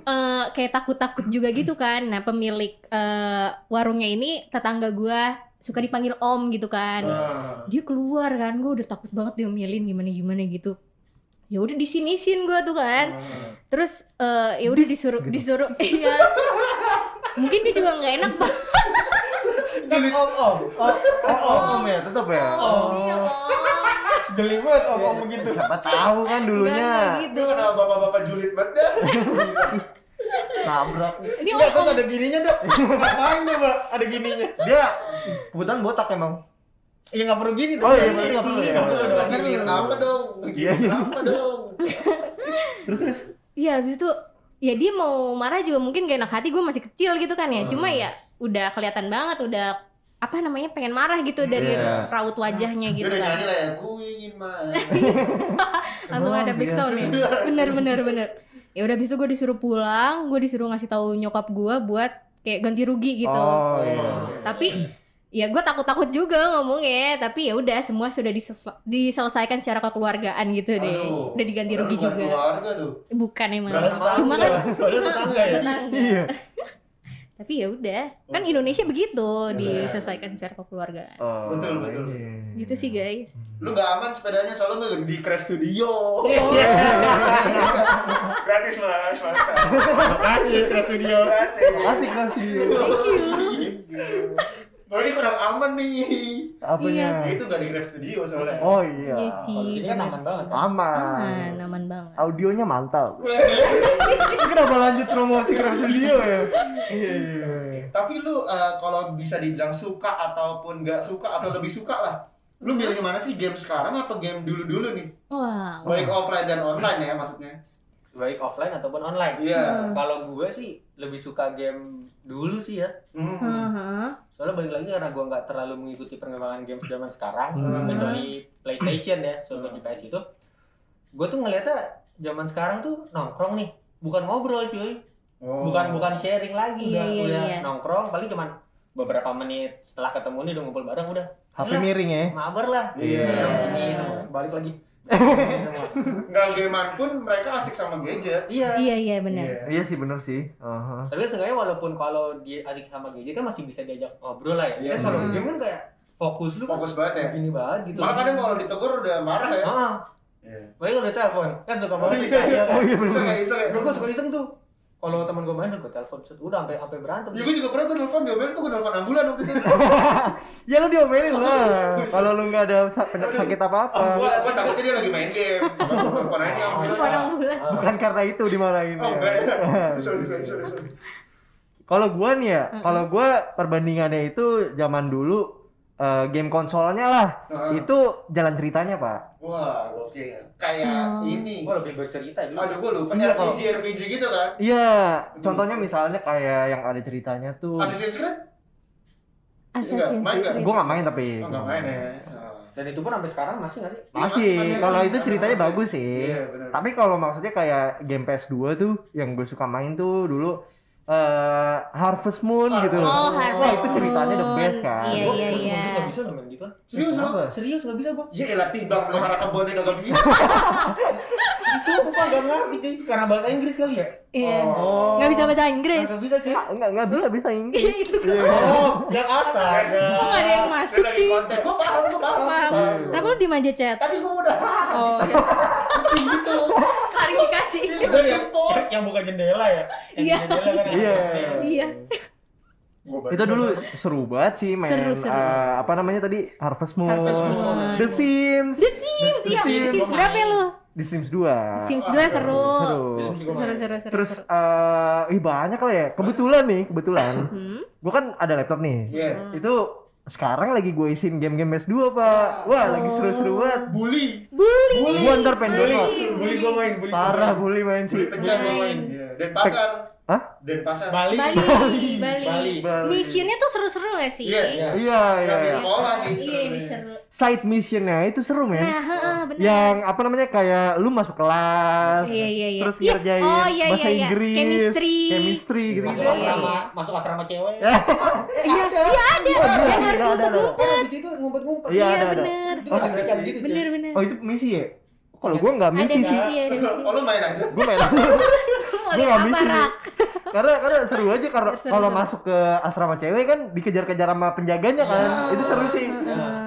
eh, kayak takut-takut juga gitu kan. Nah, pemilik eh, warungnya ini tetangga gua suka dipanggil Om gitu kan. Nah, Dia keluar kan, gua udah takut banget diomelin gimana-gimana gitu. Ya udah disinisin gua tuh kan terus eh, ya udah disuruh disuruh iya mungkin dia juga nggak enak banget Kan om om. Oh, oh, om ya, tetap ya. Oh. iya Om. Geli banget om om begitu. Siapa tahu kan Nggak, dulunya nggak gitu Itu kenapa bapak-bapak julid banget dah? nabrak. ini om, kok ada gininya dok? Ngapain coba ada gininya? Dia kebetulan botak emang. Ya nggak perlu gini dong. Oh, iya, Iya ya. Nggak perlu. Lagi lihat apa dong? Iya, iya. apa dong? Terus terus. iya habis itu ya dia mau marah juga mungkin gak enak hati gue masih kecil gitu kan ya cuma ya udah kelihatan banget udah apa namanya pengen marah gitu dari Iya. raut wajahnya gitu kan lah ya, ingin main. langsung ada dia- sound nih bener bener bener ya udah habis itu gue disuruh pulang gue disuruh ngasih tahu nyokap gue buat kayak ganti rugi gitu Oh iya. tapi ya gue takut-takut juga ngomongnya tapi ya udah semua sudah diselesaikan secara kekeluargaan gitu deh Aduh. udah diganti rugi juga Keluarga tuh. bukan emang cuma kan Padahal tetangga ya. tetangga Iya. Tapi ya udah kan Indonesia begitu diselesaikan secara kekeluargaan Oh, Betul, betul. iya. gitu sih guys Lu gak aman sepedanya soalnya lu di Craft Studio. Gratis mas, mas. Makasih Craft Studio. Asik kan sih. thank you Oh ini kurang aman nih. Apanya? Itu gak di Craft Studio soalnya. Oh iya. iya Kalau sih sini kan aman banget. Aman. aman aman banget Audionya mantap. Kenapa lanjut promosi Craft Studio ya? Iya iya. Tapi lu eh, kalau bisa dibilang suka ataupun gak suka atau lebih suka lah. Lu milih mana sih game sekarang apa game dulu-dulu nih? wow Baik offline dan online ya maksudnya. Baik offline ataupun online. Iya. Kalau gue sih lebih suka game dulu sih ya. Hmm. Heeh. Soalnya balik lagi karena gue nggak terlalu mengikuti perkembangan game zaman sekarang, Hmm. kecuali PlayStation ya, sebelum di PS itu. Gue tuh ngeliatnya zaman sekarang tuh nongkrong nih, bukan ngobrol cuy, Oh. bukan bukan sharing lagi, Iya, udah, iya, udah iya. nongkrong paling cuman beberapa menit setelah ketemu nih udah ngumpul bareng udah HP miring ya. mabar lah Iya. ini semua balik lagi. Nggak gamean pun mereka asik sama gadget. iya iya iya benar Iya sih bener sih. Aha. tapi seenggaknya walaupun kalau dia asik sama gadget kan masih bisa diajak ngobrol lah ya Iya kan kalau sih. game kan kayak fokus lu kan Fokus banget ya. gini banget gitu Malah kadang kalau ditegur udah marah ya. Heeh. Iya. Paling kalau telepon kan suka banget Oh, iya. ya kan. Oh iya Bisa bener. nggak bisa ya? Dulu gue suka iseng tuh. Kalau teman gue main gue telepon set udah sampai sampai berantem. Ya gue juga pernah tuh nelfon, diomelin tuh gue nelfon ambulan waktu itu. Ya lu diomelin lah. Kalau lu nggak ada sa- sakit apa-apa. Gue gue takutnya dia lagi main game. Gue telepon aja ambulan. Telepon ambulan. Bukan karena itu dimarahin Oh enggak ya. Sorry, sorry, sorry, sorry. Kalau gua nih ya, kalau gua perbandingannya itu zaman dulu eh, game konsolnya lah. Heeh. Itu jalan ceritanya, Pak. Wah, oke. Kayak Hmm. ini. Gue lebih bercerita dulu. Aduh, gue lupa. Iya, RPG, RPG gitu kan. Iya, contohnya misalnya kayak yang ada ceritanya tuh. Assassin's Creed? Assassin's? Creed Gua nggak main tapi. Oh, nggak main ya. Dan itu pun sampai sekarang masih nggak sih? Iya, Masih, masih, masih, kalau itu ceritanya masih. bagus sih. Iya. Tapi kalau maksudnya kayak game PS2 tuh yang gue suka main tuh dulu eh Harvest Moon Ah, gitu. Oh, Wah, Harvest itu ceritanya the best kan. Iya, Gua- iya, gua iya. nggak bisa loh main gitu. Serius? Kenapa? Serius nggak bisa gue. Ya elah timbang melihara kebunnya kagak bisa. Sumpah gak ngerti cuy. Karena bahasa Inggris kali ya. Iya. Oh. Nggak bisa baca Inggris. Nggak bisa cuy. Ah, Enggak, enggak bisa bisa Inggris. Iya itu kan. Oh, yang astaga. Kok nggak ada yang masuk sih? Gue paham, gue paham. Paham. Kenapa lu diem aja chat? Tadi gue udah Oh, iya. gitu. Klarifikasi. Itu yang, yang, yang buka jendela ya. Yang Iya. kan. Iya. Iya. Itu dulu seru banget sih main Seru, seru. eh, apa namanya tadi Harvest Moon, Harvest Moon. The Sims, The Sims, iya. The The Sims. Sims berapa ya lu? The Sims 2. Sims 2 seru. Seru. Seru, seru, seru. Terus eh ih banyak lah ya. Kebetulan nih, kebetulan. Hmm? Gua kan ada laptop nih. Iya. Itu sekarang lagi gue isiin game-game PS2, Pak. Wah, lagi seru-seru banget. Bully. Bully. Gua ntar pengen download. Bully gue main, bully Parah bully main Bully sih. pecah gue Main. main. Iya. Denpasar. Hah? Denpasar. Bali. Bali, Bali. Bali. Bali. Missionnya tuh seru-seru gak sih? Iya. Iya. Iya, iya. Di sekolah sih. Iya, ini seru. Side missionnya itu seru, men. Nah, heeh, benar. Yang apa namanya kayak lu masuk kelas, Iya, iya, iya. terus Iya, ngerjain oh, iya, bahasa iya, iya. Inggris, Chemistry. chemistry gitu. Masuk Iya, iya, asrama, masuk asrama cewek. Iya, iya ada. Dan harus ada, ada. ngumpet-ngumpet. Di situ ngumpet-ngumpet. Iya, Iya, ada, ada. bener. Itu deg-degan gitu. Cuy. Bener, bener. Oh itu misi ya? Kalau gua nggak Ada misi sih. misi, ada misi. Oh lu main aja. Gua main. Mulai Gua nggak misi. Karena karena seru aja karena kalau masuk ke asrama cewek kan dikejar-kejar sama penjaganya kan. Itu seru sih.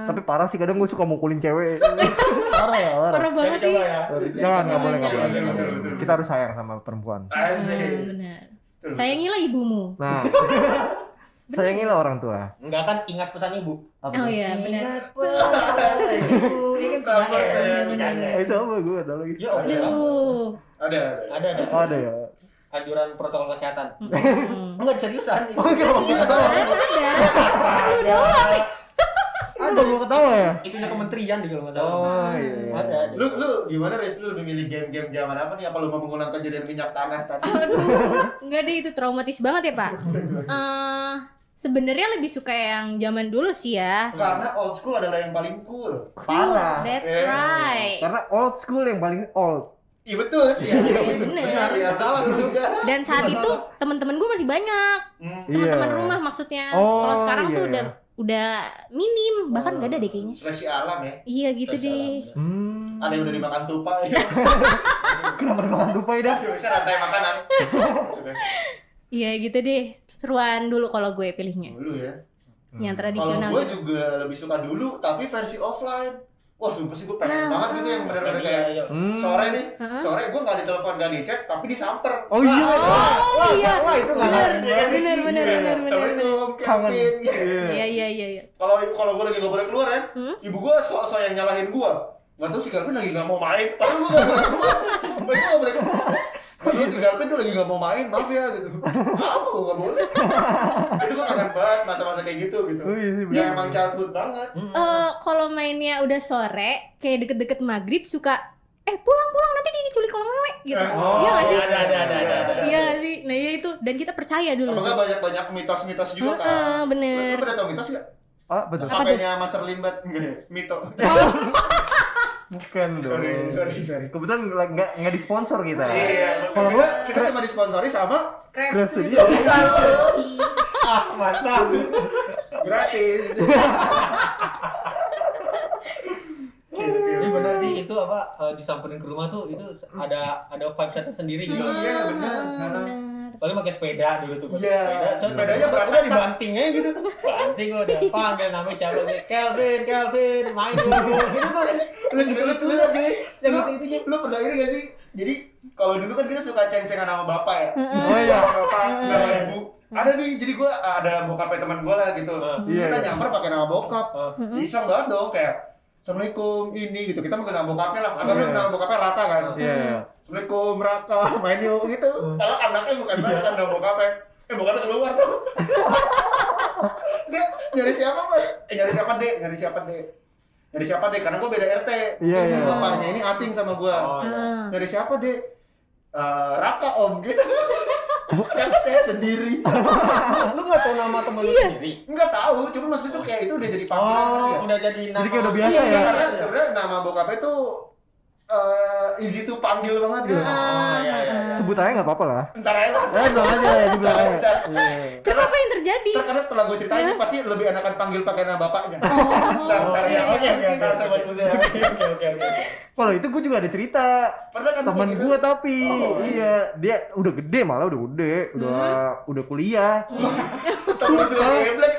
Tapi parah sih kadang gua suka mukulin cewek. parah ya, parah. Parah banget sih. ya. Jangan nggak boleh nggak boleh. Kita harus sayang sama perempuan. Benar. Sayangilah ibumu. Nah, sayangilah orang tua. Enggak kan ingat pesan ibu. Oh iya, benar. Ingat pesan ibu. Pesan saya Eh, itu apa gua tahu lagi. Ya, ada. Aduh. Ada. Ada ada. Oh, ada ya. Anjuran protokol kesehatan. Enggak seriusan. Itu Serius, ada. Lu doang. Ada gua ketawa ya. Itunya kementerian di kalau nggak salah. Oh iya. iya. Ada. ada. Lu lu gimana Riz? Lu lebih milih game-game zaman apa nih? Apa lu mau mengulang kejadian minyak tanah tadi? Aduh, enggak deh itu traumatis banget ya, Pak. Eh, sebenarnya lebih suka yang zaman dulu sih ya. Karena old school adalah yang paling cool. Parah. That's Eh, right. Karena old school yang paling old. Iya betul sih. Iya bener. Benar ya salah sih juga. Dan saat itu teman-teman gue masih banyak. Hmm. Teman-teman Iya. rumah maksudnya. Oh, Kalau sekarang iya, tuh iya. udah udah minim, bahkan gak ada deh kayaknya. Seleksi alam ya. Iya gitu deh. Hmm. Ada yang udah dimakan tupai. Kenapa dimakan tupai dah? Bisa rantai makanan. Iya gitu deh. Seruan dulu kalau gue pilihnya. Dulu ya. Yang Kalau tradisional. gue gitu. juga lebih suka dulu, tapi versi offline. Wah, sumpah sih gue pengen Nah, banget gitu yang bener-bener kayak Iya, iya. Hmm. sore nih, Heeh. sore gue nggak ditelepon nggak dicek, tapi disamper. Oh iya. Oh iya. Wah, itu Bener, bener, bener, bener, bener, bener. Kevin. Iya iya iya iya. Kalau kalau gue lagi nggak boleh keluar ya, Hmm? ibu gue sok-sok yang nyalahin gue. Nggak tahu si Galvin lagi nggak mau main, tapi gue nggak boleh keluar. Gue nggak boleh keluar. Terus si Galvin tuh lagi nggak mau main, maaf ya gitu. Apa gue nggak boleh? Itu gue kangen banget masa-masa kayak gitu gitu. Oh iya sih. Ya bener. emang childhood banget. Eh, kalau mainnya udah sore, kayak deket-deket maghrib suka eh pulang-pulang nanti diculik orang wewe gitu. Oh, iya gak sih? Ada ada ada ada. ada. Iya gak sih? Nah iya itu dan kita percaya dulu Apakah tuh. banyak-banyak mitos-mitos juga Heeh, kan? bener. Lu pada tau mitos nggak? Ah, betul. Apa tuh? HP-nya Master Limbat Enggak ya? Bukan dong. sorry, sorry, sorry. Kebetulan nggak nggak nggak disponsor kita. Iya, Kalau kita, gua kita cuma disponsori sama Craft Studio. ah, mantap. Gratis. Ini benar sih itu apa eh, disamperin ke rumah tuh itu ada ada vibes tersendiri gitu. Iya, benar. Ah, benar. Paling pakai sepeda dulu tuh. Iya, sepeda. Sepedanya berantakan. udah dibanting aja gitu. Banting udah. Panggil namanya siapa sih? Kelvin, Kelvin, main dulu. Gitu tuh. Lu gitu lu tuh nih. Yang Lu, gitu itunya. lu pernah ini gak sih? Jadi kalau dulu kan kita suka ceng-cengan sama bapak ya. Oh iya. Bapak, sama ibu. Ada nih, jadi gua ada bokapnya teman gua lah gitu. Iya, Kita iya. nyamper pakai nama bokap. Eh, Iseng banget dong kayak Assalamualaikum ini gitu. Kita nama bokapnya lah. Atau Iya. nama bokapnya Rata kan. Iya. iya. Assalamualaikum Raka, main yuk gitu. Kalau anaknya bukan banget kan nama bokapnya. Eh bokapnya keluar tuh. Dia nyari siapa mas? Eh nyari siapa dek? Nyari siapa dek? Nyari siapa dek? Karena gue beda RT. Iya, Ini si iya. bapaknya ini asing sama gue. Oh, iya. Ah. Nyari siapa dek? Eh, Raka om gitu. Raka saya sendiri. Lu nggak tahu nama temen lu sendiri? Enggak tahu, cuma maksudnya tuh kayak itu udah jadi panggilan Oh, ya. udah jadi nama. Jadi kayak udah biasa Iya, ya. iya. Karena sebenarnya nama bokapnya tuh eh easy to panggil banget gitu. Ah, Oh, iya, iya, iya. Sebut aja nggak apa-apa lah. Ntar aja lah. Eh, aja ya. Iya. Terus apa yang terjadi? Ntar karena setelah gue ceritain pasti lebih enakan panggil pakai nama bapaknya. Oh, Ntar, ntar ya. iya, Oke, iya, oke, oke, ntar oke. sobat muda. Oke, oke, oke. Kalau itu gue juga ada cerita. Pernah kan Teman gitu? gue tapi Oh, iya dia udah gede malah udah gede udah udah kuliah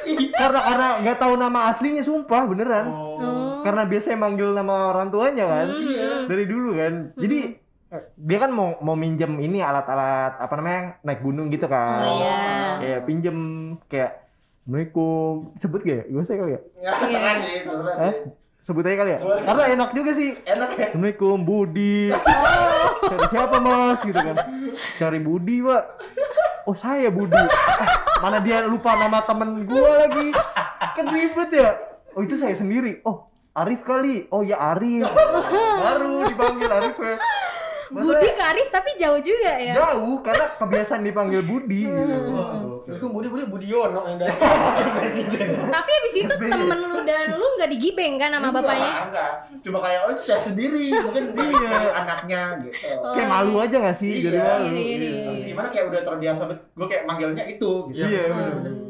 sih. karena karena nggak tahu nama aslinya sumpah beneran Oh. Karena biasanya manggil nama orang tuanya kan Iya. dari dulu kan jadi eh, dia kan mau mau minjem ini alat-alat apa namanya naik gunung gitu kan Oh, iya. kayak pinjem kayak Assalamualaikum sebut gak ya? Gue saya kali ya? Ya, serah sih, terserah Hah? sih. Sebut aja kali ya? Boleh. Karena enak juga sih Enak ya? Assalamualaikum Budi Cari siapa mas gitu kan Cari Budi pak Oh saya Budi Eh, Mana dia lupa nama temen gua lagi Kan ribet ya Oh itu saya sendiri Oh Arif kali Oh ya Arif Baru dipanggil Arif ya Budi Karif tapi jauh juga ya. Jauh karena kebiasaan dipanggil Budi Hmm. gitu. Wah, gokil. Itu Budi Budi Budiono yang dari presiden. Tapi abis itu temen lu dan lu nggak digibeng kan sama Enggak, bapaknya? enggak. Cuma kayak oh itu saya sendiri, mungkin dia anaknya gitu. Oh. Kayak malu aja gak sih Iya. jadi malu. Iya, iya, Iya. iya. Terus gimana kayak udah terbiasa gue kayak manggilnya itu gitu. Iya, Hmm.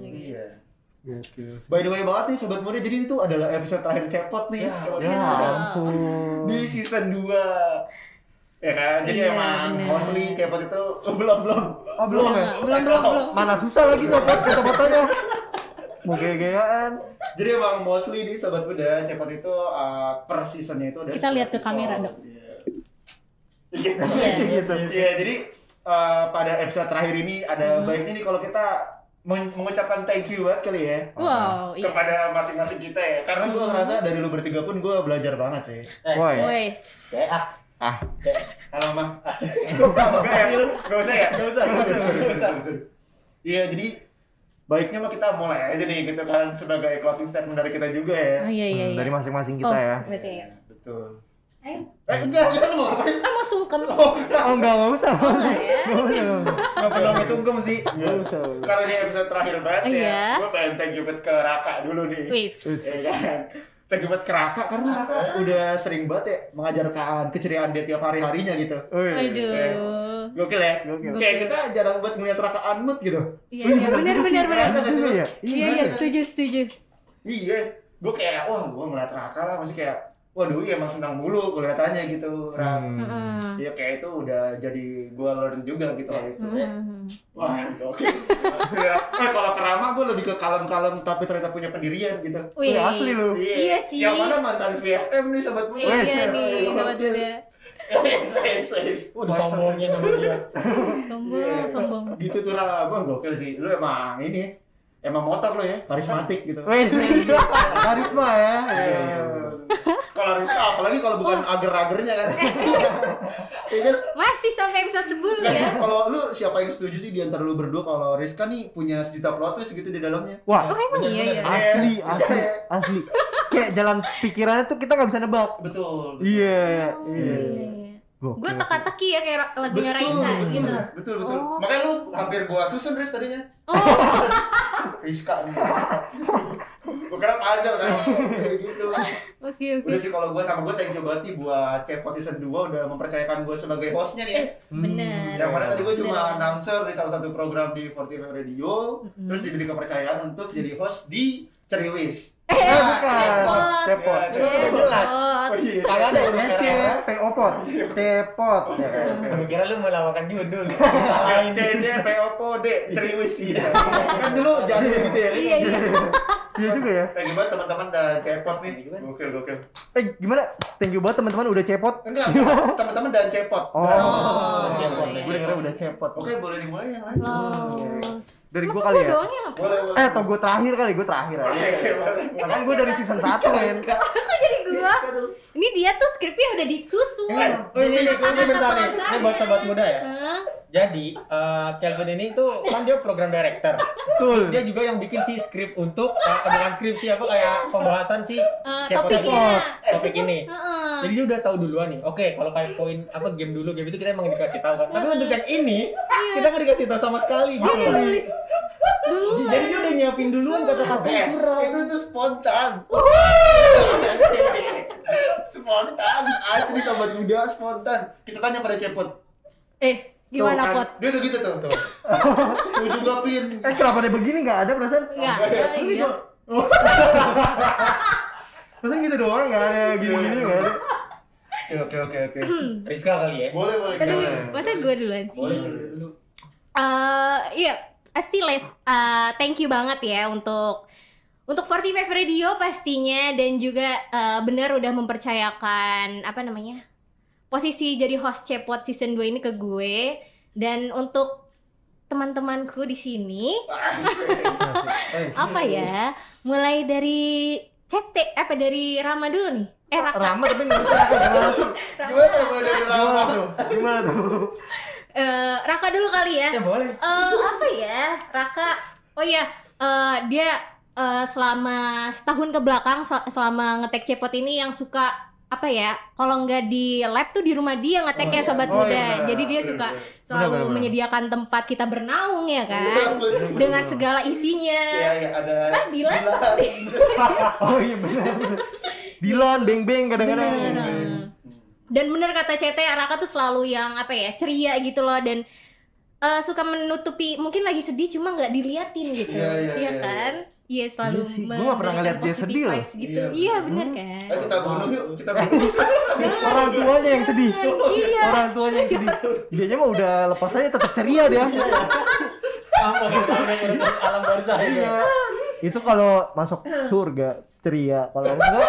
Gokil. By the way banget nih Sobat Muda, jadi itu adalah episode terakhir Cepot nih. Ya, Sobat Ya ampun. Di season 2. Ya kan, jadi Iya, emang bener. mostly Cepot itu oh, belum belum. Oh belum ya? Belum belum belum. Mana susah lagi nyopot kata-katanya. Mau gaya-gayaan. Jadi emang mostly di Sobat Muda, Cepot itu uh, per seasonnya itu ada Kita 10 lihat ke episode. kamera, dong. Iya. Iya, Iya. gitu. Iya, jadi uh, pada episode terakhir ini ada Hmm. baiknya nih kalau kita mengucapkan thank you banget kali ya Wow, iya. kepada masing-masing kita ya. Karena gue Hmm. ngerasa dari lu bertiga pun gue belajar banget sih. Woi. Wait. Kayak ah, Ah, Halo mah. Enggak ya? Gak usah ya? Gak usah. Gak usah. Iya, jadi baiknya mah kita mulai aja nih gitu kan sebagai closing statement dari kita juga ya. Oh iya iya hmm, iya. dari masing-masing oh, kita ya. Berarti ya. Betul. Ayo. Eh, enggak, enggak lu mau ngapain? Kan mau sungkem. Oh enggak, enggak usah. Oh, enggak ya? Enggak usah. nggak perlu sungkem sih. Enggak usah. Karena ini episode terakhir banget Iya. ya. Gue pengen thank you buat ke Raka dulu nih. Wis. Ya kan? Thank you buat ke Raka karena Raka udah sering banget ya mengajarkan keceriaan dia tiap hari-harinya gitu. Aduh. Gokil ya? Gokil. Kayak kita jarang buat ngeliat Raka unmute gitu. Iya iya benar benar benar. Ngerasa nggak sih lu? Iya. Iya iya setuju setuju. Iya, gue kayak wah gue ngeliat Raka lah masih kayak waduh iya emang senang mulu kelihatannya gitu. Rak. Hmm. Heeh. Iya kayak itu udah jadi gue learn juga gitu hal itu. Hmm. Wah, oke. eh kalau kerama gue lebih ke kalem-kalem tapi ternyata punya pendirian gitu. Wih. Iya, asli lu. Iya sih. Yang mana mantan VSM nih sobat muda. Iya nih, sobat muda. Yes, yes, yes. Oh, disombongin sama dia. Sombong, sombong. Gitu tuh Ra, wah gokil sih. Lu emang ini emang motor lo ya, karismatik gitu. Karisma ya. Iya. Kalau Rizka apalagi kalau bukan Oh. ager-agernya kan. Iya kan? Masih sampai episode 10 Nah, ya. kalau lu siapa yang setuju sih di antara lu berdua kalau Rizka nih punya sejuta plot twist gitu di dalamnya? Wah, Oh emang iya ya. asli, Iya. asli, asli. Kayak jalan pikirannya tuh kita nggak bisa nebak. Betul. Iya, Oh, iya. Gue teka-teki ya kayak lagunya Betul, Raisa betul, gitu. Betul, betul. Oh. Makanya lu hampir gua susun Riz tadinya. Oh, Rizka gua kira puzzle kan. Kayak gitu. oke oke. Udah sih kalau gua sama gua thank you banget nih buat Cepot season 2 udah mempercayakan gua sebagai hostnya nih ya. Eh, bener. Yang mana tadi gue cuma Bener. announcer di salah satu program di 45 Radio, Mm-mm. terus diberi kepercayaan untuk jadi host di Ceriwis. Eh, Eh, bukan. cepot. Cepot. Cepot. jelas. Cepot. Oh iya. Kagak ada urusan C, P, opot. Cepot. Ya kan? Gue kira lu melawakan judul. Salahin C C P O P O D Ceriwis iya. Kan dulu jadi gitu ya. Iya iya. Iya juga ya. Thank you banget teman-teman dan cepot nih. Gokil gokil. Eh, gimana? Thank you banget teman-teman udah cepot. Enggak, teman-teman dan cepot. Oh, Oh, Cepot. iya, gue kira udah cepot. Oke, boleh dimulai yang lain. Los. Dari gua kali ya? Boleh, boleh. Eh, atau gue terakhir kali, gue terakhir. Kan gue dari season 1 men. Kok jadi gua? Ini dia tuh skripnya udah disusun. Eh, Oh ini nih, ini bentar nih. Ini buat sobat muda ya. Jadi, eh, Kelvin ini tuh kan dia program director. Betul. Dia juga yang bikin si skrip untuk eh, dengan skripsi apa kayak pembahasan si Eh, Cepot topiknya. tadi. topik ini. Heeh. Jadi dia udah tahu duluan nih. Oke, kalau kayak poin apa game dulu game itu kita emang dikasih tahu kan. Tapi untuk yang ini kita nggak dikasih tahu sama sekali Dia gitu. udah nulis dulu. Jadi dia udah nyiapin duluan kata-kata Eh, yang kurang. itu tuh spontan. spontan, asli sobat muda spontan. Kita tanya pada cepot. Eh, gimana Tuh kan, pot? Dia udah gitu tuh. tuh. Setuju gak pin? Eh, kenapa dia begini nggak ada perasaan? Enggak, Enggak ada. iya. Perasaan gitu doang, nggak ada gini-gini, nggak ada. Oke oke oke oke. Rizka kali ya. Boleh boleh. Aduh, masa gue duluan sih? Boleh sih dulu. Eh, iya, pasti les. eh, thank you banget ya untuk untuk 45 Radio pastinya dan juga eh, benar udah mempercayakan apa namanya posisi jadi host Cepot season 2 ini ke gue dan untuk teman-temanku di sini Eh, apa ya mulai dari CT apa dari Rama dulu nih eh Raka Rama tapi nggak bisa gimana tuh? Gimana kalau mulai dari Rama? tuh? Gimana tuh? Eh, Raka dulu kali ya Ya boleh. eh apa ya Raka oh ya eh, dia eh, selama setahun ke belakang sel- selama ngetek cepot ini yang suka apa ya kalau nggak di lab tuh di rumah dia ngeteknya sobat Oh, muda iya, jadi dia bener, suka bener. selalu Bener, bener. menyediakan tempat kita bernaung ya kan Betul, betul, dengan segala isinya Iya, iya, ada Ah, Dilan? Oh iya benar. Dilan beng beng kadang-kadang. Bener. Dan bener kata CT Raka tuh selalu yang apa ya ceria gitu loh dan eh, suka menutupi mungkin lagi sedih cuma nggak diliatin gitu, Iya, iya, iya, kan? Iya selalu Iya sih, gua nggak pernah ngeliat dia memberikan sedih loh. vibes gitu. Iya. Iya, bener kan? Ayo kita bunuh yuk, kita bunuh. Orang tuanya yang sedih. Iya. Orang tuanya yang sedih. Dianya mah udah lepas aja tetap ceria dia. Udah alam barzah itu. Iya. Itu kalau masuk surga ceria. Kalau enggak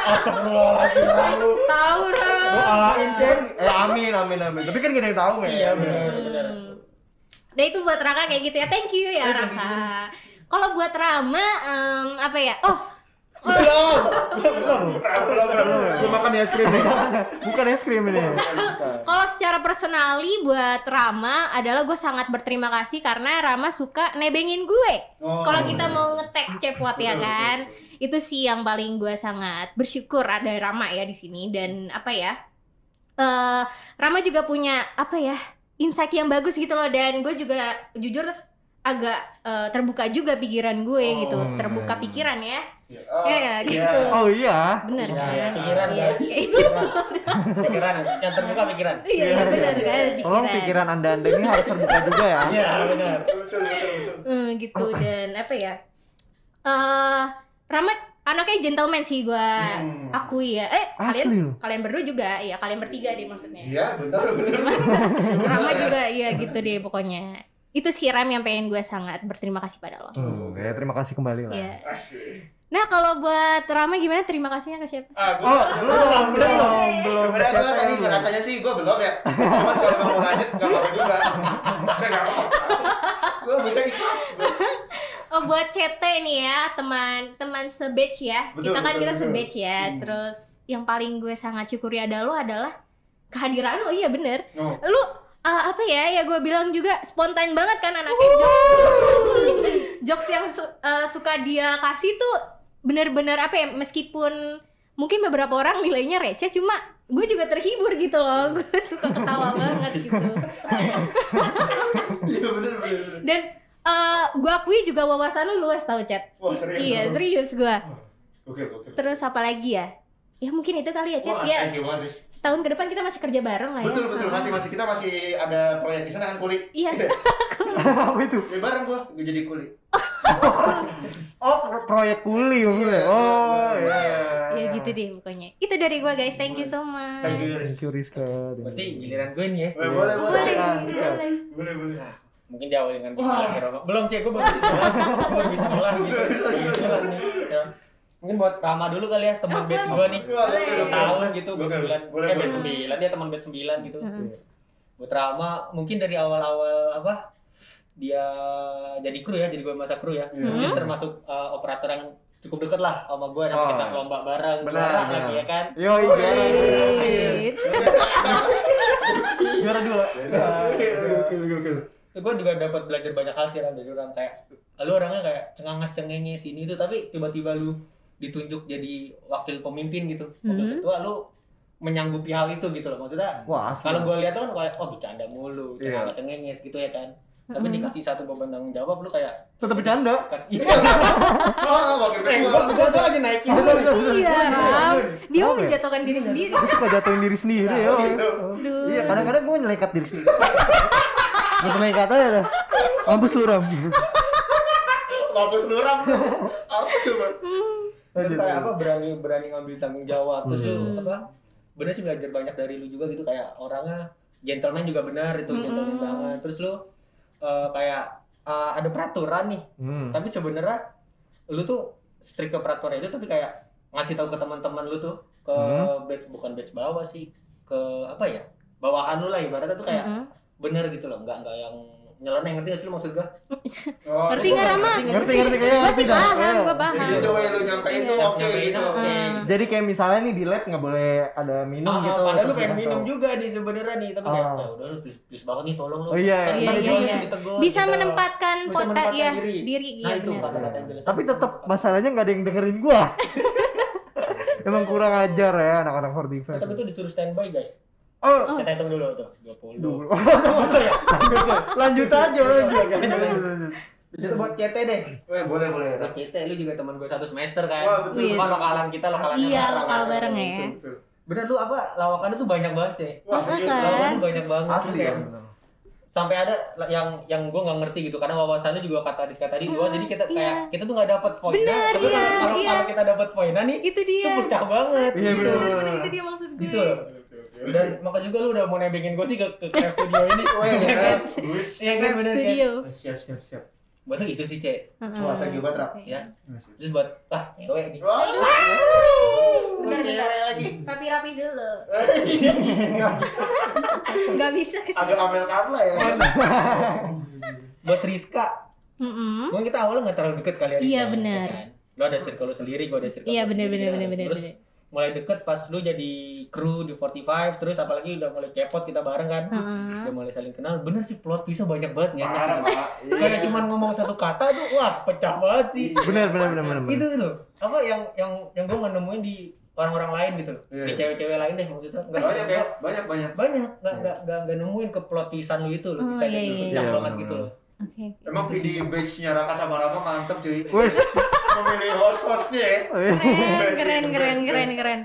Astagfirullahaladzim lu. Tahu Ram. doain kan. Eh amin amin amin. Tapi kan gak ada yang tahu men. Iya benar benar. Hmm. Nah itu buat Raka kayak gitu ya. Thank you ya Raka. Kalau buat Rama em, apa ya? Oh, Belum, belum, belum, makan es krim nih. Bukan es krim ini. kalau secara personally buat Rama adalah gue sangat berterima kasih karena Rama suka nebengin gue. Oh. Kalau kita mau ngetek cepot ya kan, itu sih yang paling gue sangat bersyukur ada Rama ya di sini dan apa ya? eh Rama juga punya apa ya insight yang bagus gitu loh dan gue juga jujur agak eh, terbuka juga pikiran gue gitu, Oh. terbuka pikiran ya, Ya, ya ya, gitu. Oh iya. Bener Ya, kan? ya, pikiran Iya. guys. Pikiran yang terbuka pikiran. Iya, iya benar kan Tolong pikiran anda anda ini harus terbuka juga ya. Iya benar. betul, betul, betul. Eh, gitu dan apa ya eh Rahmat anaknya gentleman sih gua Hmm. akui ya eh kalian Asli lu. kalian berdua juga ya kalian bertiga deh maksudnya Iya, benar, benar. Rahmat juga ya gitu deh pokoknya itu sih Ram yang pengen gue sangat berterima kasih pada lo Hmm, ya, terima kasih kembali lah. Asik. nah kalau buat Rama gimana terima kasihnya ke siapa Ah, Oh, gua belum, belum, belum. Sebenarnya gue tadi ngerasanya sih gue belum ya. Cuman kalau mau lanjut nggak apa-apa juga. Saya nggak apa-apa. Gue baca ikhlas. oh buat CT nih ya teman teman sebatch ya Betul, kita kan betul, kita sebatch ya Hmm. terus yang paling gue sangat syukuri ada lo adalah kehadiran lo iya bener Oh. lu uh, apa ya ya gue bilang juga spontan banget kan anaknya jokes jokes yang su- uh, suka dia kasih tuh bener-bener apa ya meskipun mungkin beberapa orang nilainya receh cuma gue juga terhibur gitu loh gue suka ketawa banget gitu Iya benar benar. benar. dan uh, gue akui juga wawasan lu luas tau chat Wah serius. iya serius gue Oke oke. terus apa lagi ya ya mungkin itu kali ya chat Wah, ya setahun ke depan kita masih kerja bareng lah ya Betul betul Uh, masih masih kita masih ada proyek di sana kan kuli. iya Apa itu? Ya bareng gua, gua jadi kuli. Oh, pro- proyek kuli maksudnya. Oh, iya. ya gitu deh pokoknya itu dari gue guys thank you so much Thank you. Thank you Rizka. Berarti giliran gue nih ya. Eh, Boleh boleh. boleh Ah, boleh Boleh boleh. Mungkin diawali dengan Bismillahirrahmanirrahim. Belum cek, baru Bismillah. Gue baru Bismillah gitu. Ya. Mungkin buat Rama dulu kali ya, teman Oh, batch gue nih. Satu tahun gitu, batch sembilan. Eh, batch sembilan, dia teman batch sembilan gitu. Mm-mm. Buat Rama, mungkin dari awal-awal apa, dia jadi kru ya, jadi gue masa kru ya. Iya. Dia termasuk uh, operator yang cukup deket lah sama gue, Oh. kita lomba bareng, Benar, juara lagi ya kan. Yo, iya. Juara dua. Oke oke oke oke. gue juga dapat belajar banyak hal sih dari orang kayak lu orangnya kayak cengangas cengenges ini itu tapi tiba-tiba lu ditunjuk jadi wakil pemimpin gitu wakil Mhm. ketua lu menyanggupi hal itu gitu loh maksudnya Wah, kalau gue lihat tuh kan kayak oh bercanda mulu Iya. cengangas cengenges gitu ya kan tapi Mhm. dikasih satu beban tanggung jawab lu kayak tetap bercanda. kan iya Oh, wakil eh gua lagi naikin Betul, betul, betul. Iya, Ram. Dia mau ya? menjatuhkan diri sendiri. Suka jatuhin diri sendiri ya. Iya, kadang-kadang gue nyelekat diri sendiri. Gue nyelekat aja dah. Mampus lu, Ram. Mampus lu ram. Apa coba? Lu kayak apa berani berani ngambil tanggung jawab terus lu Hmm. apa bener sih belajar banyak dari lu juga gitu kayak orangnya gentleman juga benar itu Hmm. gentleman banget terus lu eh, kayak eh, ada peraturan nih Hmm. tapi sebenarnya lu tuh strict ke peraturan itu tapi kayak ngasih tahu ke teman-teman lu tuh ke Hmm. batch bukan batch bawah sih ke apa ya bawahan lu lah ibaratnya tuh kayak Mhm. bener gitu loh nggak nggak yang nyeleneh ngerti gak sih lu maksud gua Oh, Ngerti gua- Rama? Ngerti, ngerti kayak Gue ngerti sih paham, Iya. gue paham. Jadi the way lu nyampein tuh Iya. oke gitu. Hmm. Jadi kayak misalnya nih di lab nggak boleh ada minum Ah, gitu. padahal lu pengen minum juga nih sebenarnya nih tapi kayak Ah. ya udah lu please, please banget nih tolong lu Oh, iya, iya. Iya, gua iya, iya. Bisa gitu. menempatkan kota menempatkan ya diri. diri nah iya itu benar. kata-kata yang jelas Tapi tetap masalahnya nggak ada yang dengerin gua. Emang kurang ajar ya anak-anak 45. Nah, tapi itu disuruh standby guys. Oh, Kita hitung dulu tuh. 20. dulu. Bisa ya? Lanjut aja, lanjut. Oke, oke. Lanjut. Bisa tuh buat CT deh. Weh, boleh boleh. Buat CT lu juga teman gue satu semester kan. Wah, betul. Cuma lokalan kita lokalannya Iya, lokal bareng ya. Bener lu apa lawakannya tuh banyak banget sih. Wah, Masa serius. kan? Lawakan tuh banyak banget. Asli Kayak ya. bener. sampai ada yang yang gue nggak ngerti gitu karena wawasannya juga kata Diska tadi dua Hmm, jadi kita iya. kayak kita tuh nggak dapet poinnya Bener, tapi iya, kalau iya. kalau kita dapet poinnya nih Itu dia. itu pecah banget Iya, gitu bener. Bener, itu dia maksud gue. gitu loh dan makanya juga lu udah mau nebengin gue sih ke ke Craft Studio ini Weh, Iya kan? Yes. Iya kan Web bener kan studio. Eh, Siap siap siap. buat lu itu sih cek Heeh. Wah, thank you banget, Rap. ya terus buat ah cewek nih Wah. Bentar, bentar. Lagi Rapi-rapi dulu. Gak bisa ke Agak Amel Carla ya. buat Rizka Mm-mm. mungkin kita awalnya nggak terlalu deket kali ya Iya, ya bener. kan? lo ada circle lo sendiri gue ada circle Iya, bener, kan. bener, bener, terus bener. Mulai deket pas lu jadi kru di 45 terus apalagi udah mulai cepot kita bareng kan Heeh. udah mulai saling kenal bener sih plot twistnya banyak banget ya Parah, Pak. kayak cuman ngomong satu kata tuh wah pecah banget sih Bener, bener, bener, bener. bener. itu loh apa yang yang yang gue nggak nemuin di orang-orang lain gitu loh Iya, di iya. cewek-cewek lain deh maksudnya nggak Banyak ya, banyak banyak. banyak nggak nggak nggak nggak nemuin ke plot lu itu loh Oh, bisa iya, gitu iya, pecah iya. banget gitu loh Oke. Emang di batch-nya Raka sama Rama mantep cuy. Wes. Memilih host-hostnya ya. Keren, keren, keren, keren, keren.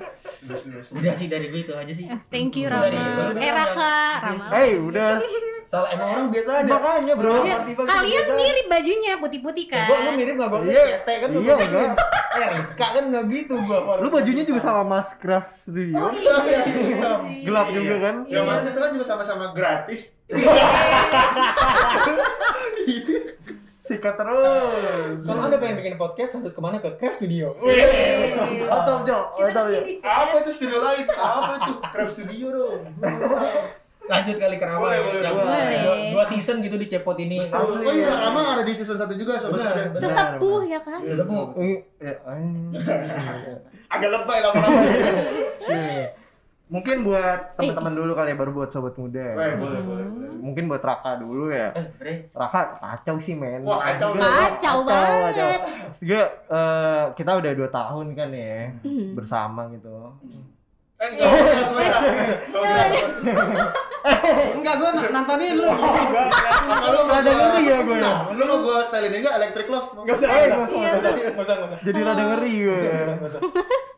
udah sih dari gue itu aja sih Thank you Rama. Eh Raka, Rama. Hei, udah. salah emang orang biasa aja Makanya, bro. Ya, kalian mirip bajunya putih-putih kan? Gue lu mirip gak gue? Iya. Kan lu Iya, gua enggak. Eh Rizka kan gak gitu gue Lu bajunya juga sama Mas Craft Studio. Oh iya, iya sih. Gelap juga kan? Iya. Yang mana itu kan juga sama-sama gratis. Sikat terus. Kalau anda pengen bikin podcast harus ke mana? Ke Craft Studio Mantap, Jo. Kita Mantap, Jo. Apa itu studio lain? Apa itu? Craft Studio dong. Lanjut kali ke Rama Boleh, ya. boleh, Yang boleh. Dua, dua season gitu di Cepot ini Oh iya, Rama ada di season 1 juga sobat Benar, benar. Sesepuh ya kan? Iya, Sesepuh. Eh, ya, eh. Agak lebay lama-lama. Mungkin buat teman-teman dulu kali ya baru buat sobat muda. ya. Boleh, boleh, boleh. Mungkin buat Raka dulu ya. Eh, Raka kacau sih men. Wah, kacau. Kacau banget. Juga eh, kita udah dua tahun kan ya Hmm. bersama gitu. Eh, enggak usah, enggak usah. Enggak usah. Enggak, gue nontonin lu Kalau mau Ada gua- ngeri ya gue ya. Lu mau gua stylein enggak Electric Love? Enggak usah, Eh, enggak nggak usah, Iya, enggak usah, enggak usah, enggak usah. Jadi rada ngeri gue.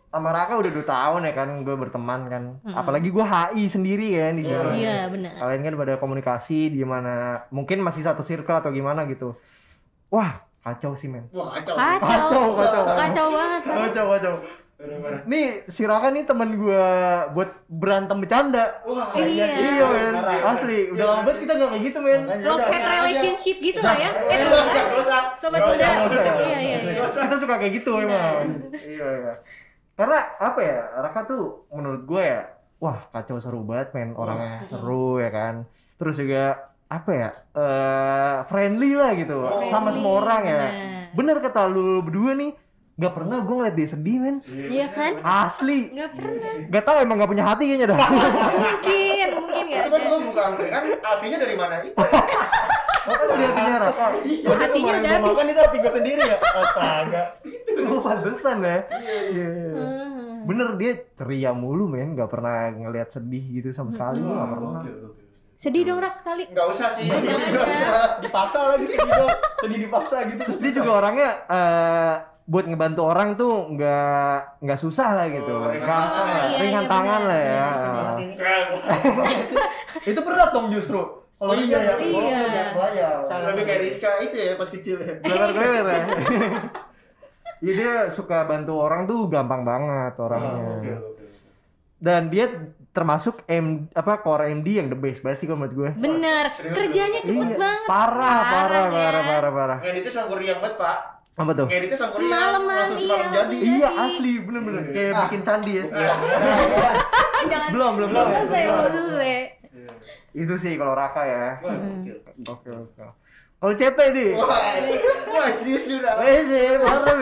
Sama Raka udah dua tahun ya kan gue berteman kan. Apalagi gue HI sendiri kan di Iya. sana. Iya, benar. Kalian kan pada komunikasi di mana mungkin masih satu circle atau gimana gitu. Wah, kacau sih men. Wah, kacau. Kacau. Kacau, kacau. Kacau banget. Pak. Kacau, Nih si Raka nih teman gue buat berantem bercanda. Wah, Iya. Iya men, asli. Udah lama banget kita nggak kayak gitu men. Love hate relationship gitu lah ya. Eh, kan? Sobat muda. Iya, iya, iya. Kita suka kayak gitu emang. Iya, iya. Karena apa ya, Raka tuh menurut gue ya, wah kacau seru banget men, orangnya seru ya kan. Terus juga apa ya, eh friendly lah gitu, sama semua orang ya. Bener kata lu berdua nih, nggak pernah gue ngeliat dia sedih men. Iya kan? Asli, Nggak pernah. Gak tau emang gak punya hati kayaknya dah. Mungkin, mungkin nggak Itu kan ada. gua buka angkringan, artinya dari mana itu? Apa sih hatinya Raka? Hatinya udah habis. makan itu hati gue sendiri ya Astaga Lu pantesan ya. Iya, iya. Hmm. Bener dia ceria mulu men, gak pernah ngeliat sedih gitu sama sekali, gua gak pernah. Sedih dong rak sekali. Enggak usah sih. Ya. usah. Dipaksa lagi sedih dong Sedih dipaksa gitu kan Dia juga orangnya eh buat ngebantu orang tuh nggak nggak susah lah gitu, Oh, ringan Nggak- tangan. eh, Iya, ringan iya, tangan benar, lah ya. benar, Itu berat dong justru. Kalau Oh, iya, iya ya, iya. bayar. Lebih kayak Rizka itu ya pas kecil ya. Beler beler ya. Iya dia suka bantu orang tuh gampang banget orangnya. Oh, Oke, oke. Dan dia termasuk M apa core MD yang the best banget sih kalau menurut gue. Bener. Serius, Kerjanya cepet Iya, banget. Parah, parah, Parah, ya. parah, parah, parah. Ngeditnya sangkur riang banget, Pak. Apa tuh? Ngeditnya sangkur riang. Semalaman, langsung semalam iya, jadi. Iya asli bener-bener kayak Ah. bikin candi ya. Jangan. belum belum Belum belum. selesai, belum selesai. Itu sih kalau Raka ya. Oke. Oke oke. Kalau CT nih. Wah, wah serius nih udah. Eh, parah.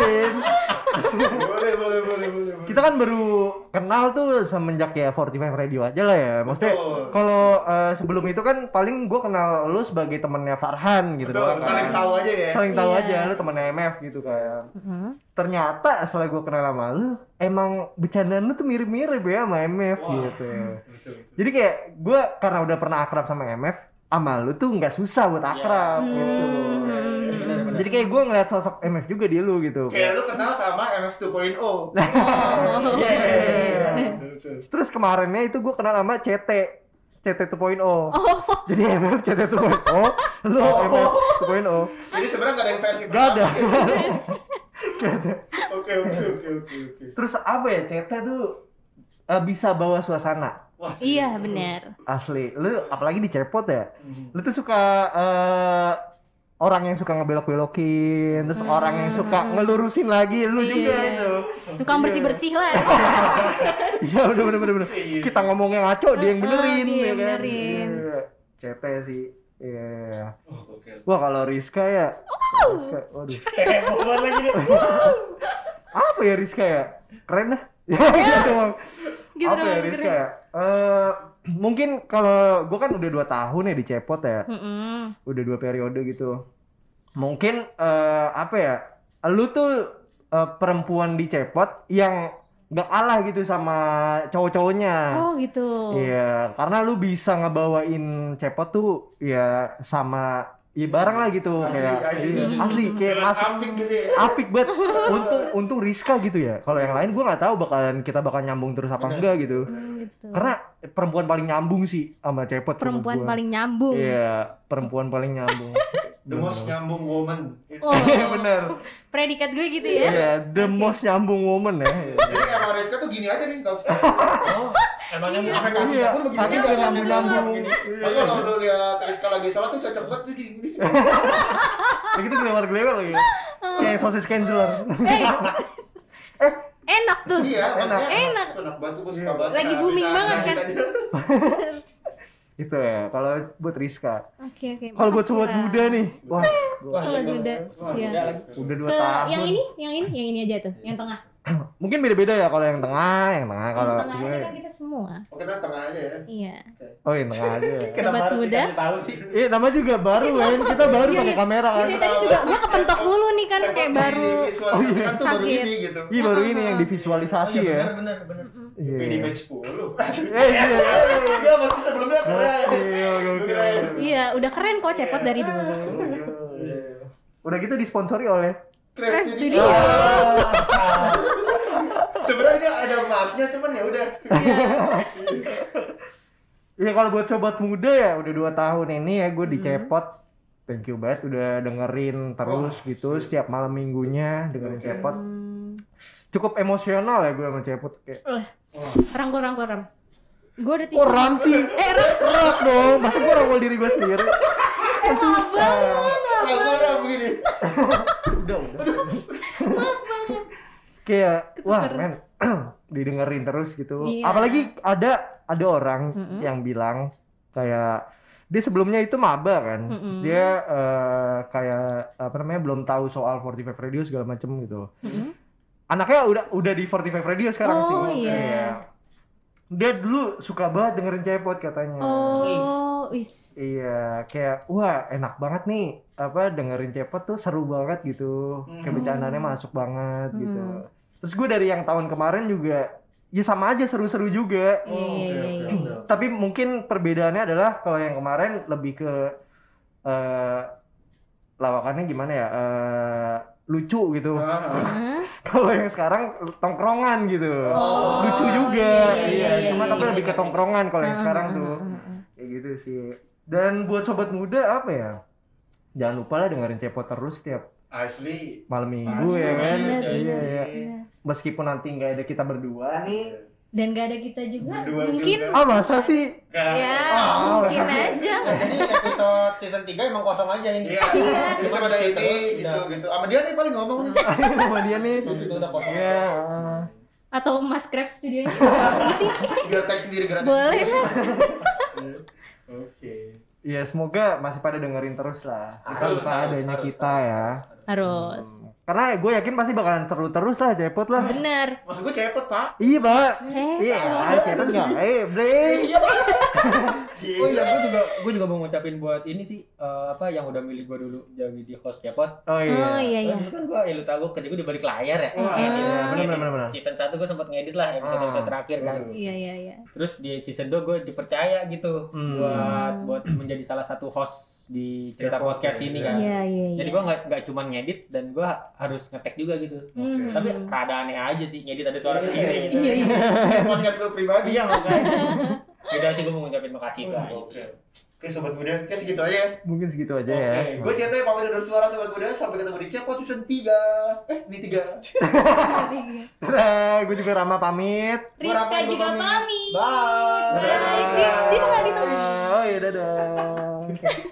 Boleh, boleh, boleh, boleh. Kita kan baru kenal tuh semenjak ya 45 Radio aja lah ya. Maksudnya kalau eh, sebelum itu kan paling gua kenal lu sebagai temennya Farhan gitu Betul, doang. kan. saling tahu aja ya. Saling tahu Iya. aja lu temennya MF gitu kan. Mhm. Ternyata setelah gua kenal sama lu, emang bercandaan lu tuh mirip-mirip ya sama MF Wah. gitu. Betul, betul. Jadi kayak gua karena udah pernah akrab sama MF, sama lu tuh nggak susah buat akrab Hmm. gitu. Benar-benar. Jadi kayak gua ngeliat sosok MF juga di lu gitu. Kayak lu kenal sama MF 2.0. Oh. Iya. Betul. Terus kemarinnya itu gue kenal sama CT CT 2.0 Jadi MF CT 2.0 Lu MF 2.0 Jadi sebenarnya nggak ada yang versi Gak ada pertama. Oke, oke, oke, oke, oke. Terus apa ya CT tuh eh, bisa bawa suasana Wah, Iya benar. Asli Lu apalagi di cepot ya Hmm. Lu tuh suka eh, Orang yang suka ngebelok-belokin Terus orang yang suka ngelurusin lagi Lu juga Iya. itu Tukang bersih bersih lah. Iya bener bener bener. Iya. Kita ngomongnya ngaco dia yang Heeh, benerin dia ya yang kan? benerin. Iya. CT sih Iya Oh, oke. Wah kalau Rizka ya Rizka, Waduh lagi apa ya Rizka ya keren dah ya doang Gitu apa ya Rizka ya? Eh, mungkin kalau gue kan udah dua tahun ya di Cepot ya. Mm-mm. udah dua periode gitu. Mungkin eh, apa ya lu tuh eh, perempuan di Cepot yang gak kalah gitu sama cowok-cowoknya. Oh gitu. Iya, karena lu bisa ngebawain cepot tuh ya sama ya bareng lah gitu Asli, kayak asli. iya, asli kayak masuk apik gitu ya. apik banget untung untung Rizka gitu ya kalau yang lain gua nggak tahu bakalan kita bakal nyambung terus apa Bener. enggak gitu Hmm, gitu. karena perempuan paling nyambung sih sama cepot menurut perempuan paling nyambung. iya perempuan paling nyambung The most nyambung woman. Oh, Iya bener predikat gue gitu ya. iya the most nyambung woman ya Jadi emang Rizka tuh gini aja nih. Oh, emang yang sampai Iya, kakinya pun begitu kaki juga udah kan? nyambung-nyambung. Gini. Tapi kalau lu lihat Rizka lagi sholat tuh cocok banget sih gini. kayak gitu gelewar-gelewar lagi kayak sosis canceler Eh, enak tuh. Iya, maksudnya Enak. Enak banget, gue Iya. suka banget. Lagi Nah, booming banget kan? Itu ya kalau buat Rizka Oke oke. kalau buat sobat muda nih wah Sobat iya, muda. Wah, Iya. Udah lagi. udah dua Ke tahun yang ini, yang ini, yang ini aja tuh, yang tengah. mungkin beda-beda ya kalau yang tengah yang tengah kalau yang tengah ini kan kita semua. Oke, kita tengah aja ya. Iya. oh yang tengah aja ya. Kenapa Sobat harus muda. tahu sih? Iya, nama juga baru kan. Kita baru Iya, pakai iya. kamera Iya, kan. dari tadi juga gua kepentok dulu nih kan kayak baru. divisualisasikan tuh baru ini gitu. Iya, baru ini yang Oh, divisualisasi iya, ya. bener, bener, bener. Iya. Ini match 10. Eh, iya. Iya, maksud sebelumnya. Iya. Keren. Iya, udah keren kok cepot dari dulu. Udah gitu disponsori oleh Craft Craft Studio. Sebenarnya ada emasnya cuman ya udah. Iya kalau buat sobat muda ya udah dua tahun ini ya gue Hmm. dicepot. Thank you banget udah dengerin terus gitu setiap malam minggunya dengerin Oke. cepot. Hmm. Cukup emosional ya gue sama cepot kayak. Rangkul rangkul ram. Gue udah Oh ram sih. Eh ram. Berat dong. Masa gue rangkul diri gue sendiri. Eh maaf banget. Gua begini. udah udah kayak wah men didengerin terus gitu Iya. apalagi ada ada orang Mm-mm. yang bilang kayak dia sebelumnya itu maba kan Mm-mm. dia eh, kayak apa namanya belum tahu soal 45 radio segala macem gitu Mm-mm. anaknya udah udah di 45 radio sekarang Oh, sih iya. Dia dulu suka banget dengerin cepot katanya Oh, wis. Iya, kayak wah enak banget nih apa dengerin cepot tuh seru banget gitu, kayak bercandanya masuk banget gitu. Hmm. Terus gue dari yang tahun kemarin juga ya sama aja seru-seru juga. Iya, iya, iya, iya. Tapi mungkin perbedaannya adalah kalau yang kemarin lebih ke eh lawakannya gimana ya eh, lucu gitu. Hah? Kalau yang sekarang tongkrongan gitu, Oh, lucu juga. iya, iya, Iya, iya, cuma iya, tapi iya, lebih ke tongkrongan kalau yang Ah, sekarang tuh kayak gitu sih dan buat sobat muda apa ya jangan lupa lah dengerin cepot terus setiap Asli. malam minggu Asli, ya kan iya iya Iya. meskipun nanti nggak ada kita berdua nih Dan gak ada kita juga, Berdua mungkin juga. ah masa sih ya Oh, mungkin aja. Jadi episode season 3 emang kosong aja ini. Iya. Ini cuma ada ini gitu udah. gitu. Sama dia nih paling ngomong nih. sama dia nih Itu udah kosong. iya ah. Atau Mas Craft studionya isi Biar tag sendiri gratis. boleh mas. Oke. Ya semoga masih pada dengerin terus lah. Harus, adanya kita harus. ya. Harus. Karena gue yakin pasti bakalan seru terus lah cepot lah. Bener. Maksud gue cepet, Pak. Iya, Pak. Cek. Iya, cepet enggak? Eh, bre. Oh iya, gue juga gue juga mau ngucapin buat ini sih eh, apa yang udah milih gue dulu jadi di host Cepot. Oh Oh iya. iya iya. Dulu kan gue, ya lu tau gue kerja gue di balik layar ya. Ngedit. iya, bener, bener, bener. Season 1 gue sempat ngedit lah episode-episode Ah. terakhir kan. Iya iya iya. Terus di season 2 gue dipercaya gitu Hmm. buat buat menjadi salah satu host di cerita podcast ya. ini kan. Iya iya iya. Jadi gue nggak nggak cuma ngedit dan gue harus ngetek juga gitu. Hmm. Tapi rada aneh aja sih ngedit ada suara sendiri gitu. Iya iya. Podcast lu pribadi. Iya makanya. Udah sih gue mau ngucapin makasih ke Ais. Oke. Oke, sobat muda. Oke, segitu aja ya. Mungkin segitu aja Oke, ya. Gue Cete pamit undur suara sobat muda sampai ketemu di Cepot season 3. Eh, ini 3. Dadah, gue juga Rama pamit. Rizka juga pamit. Bye. Bye. Di, di tengah di tengah. Oh iya, dadah.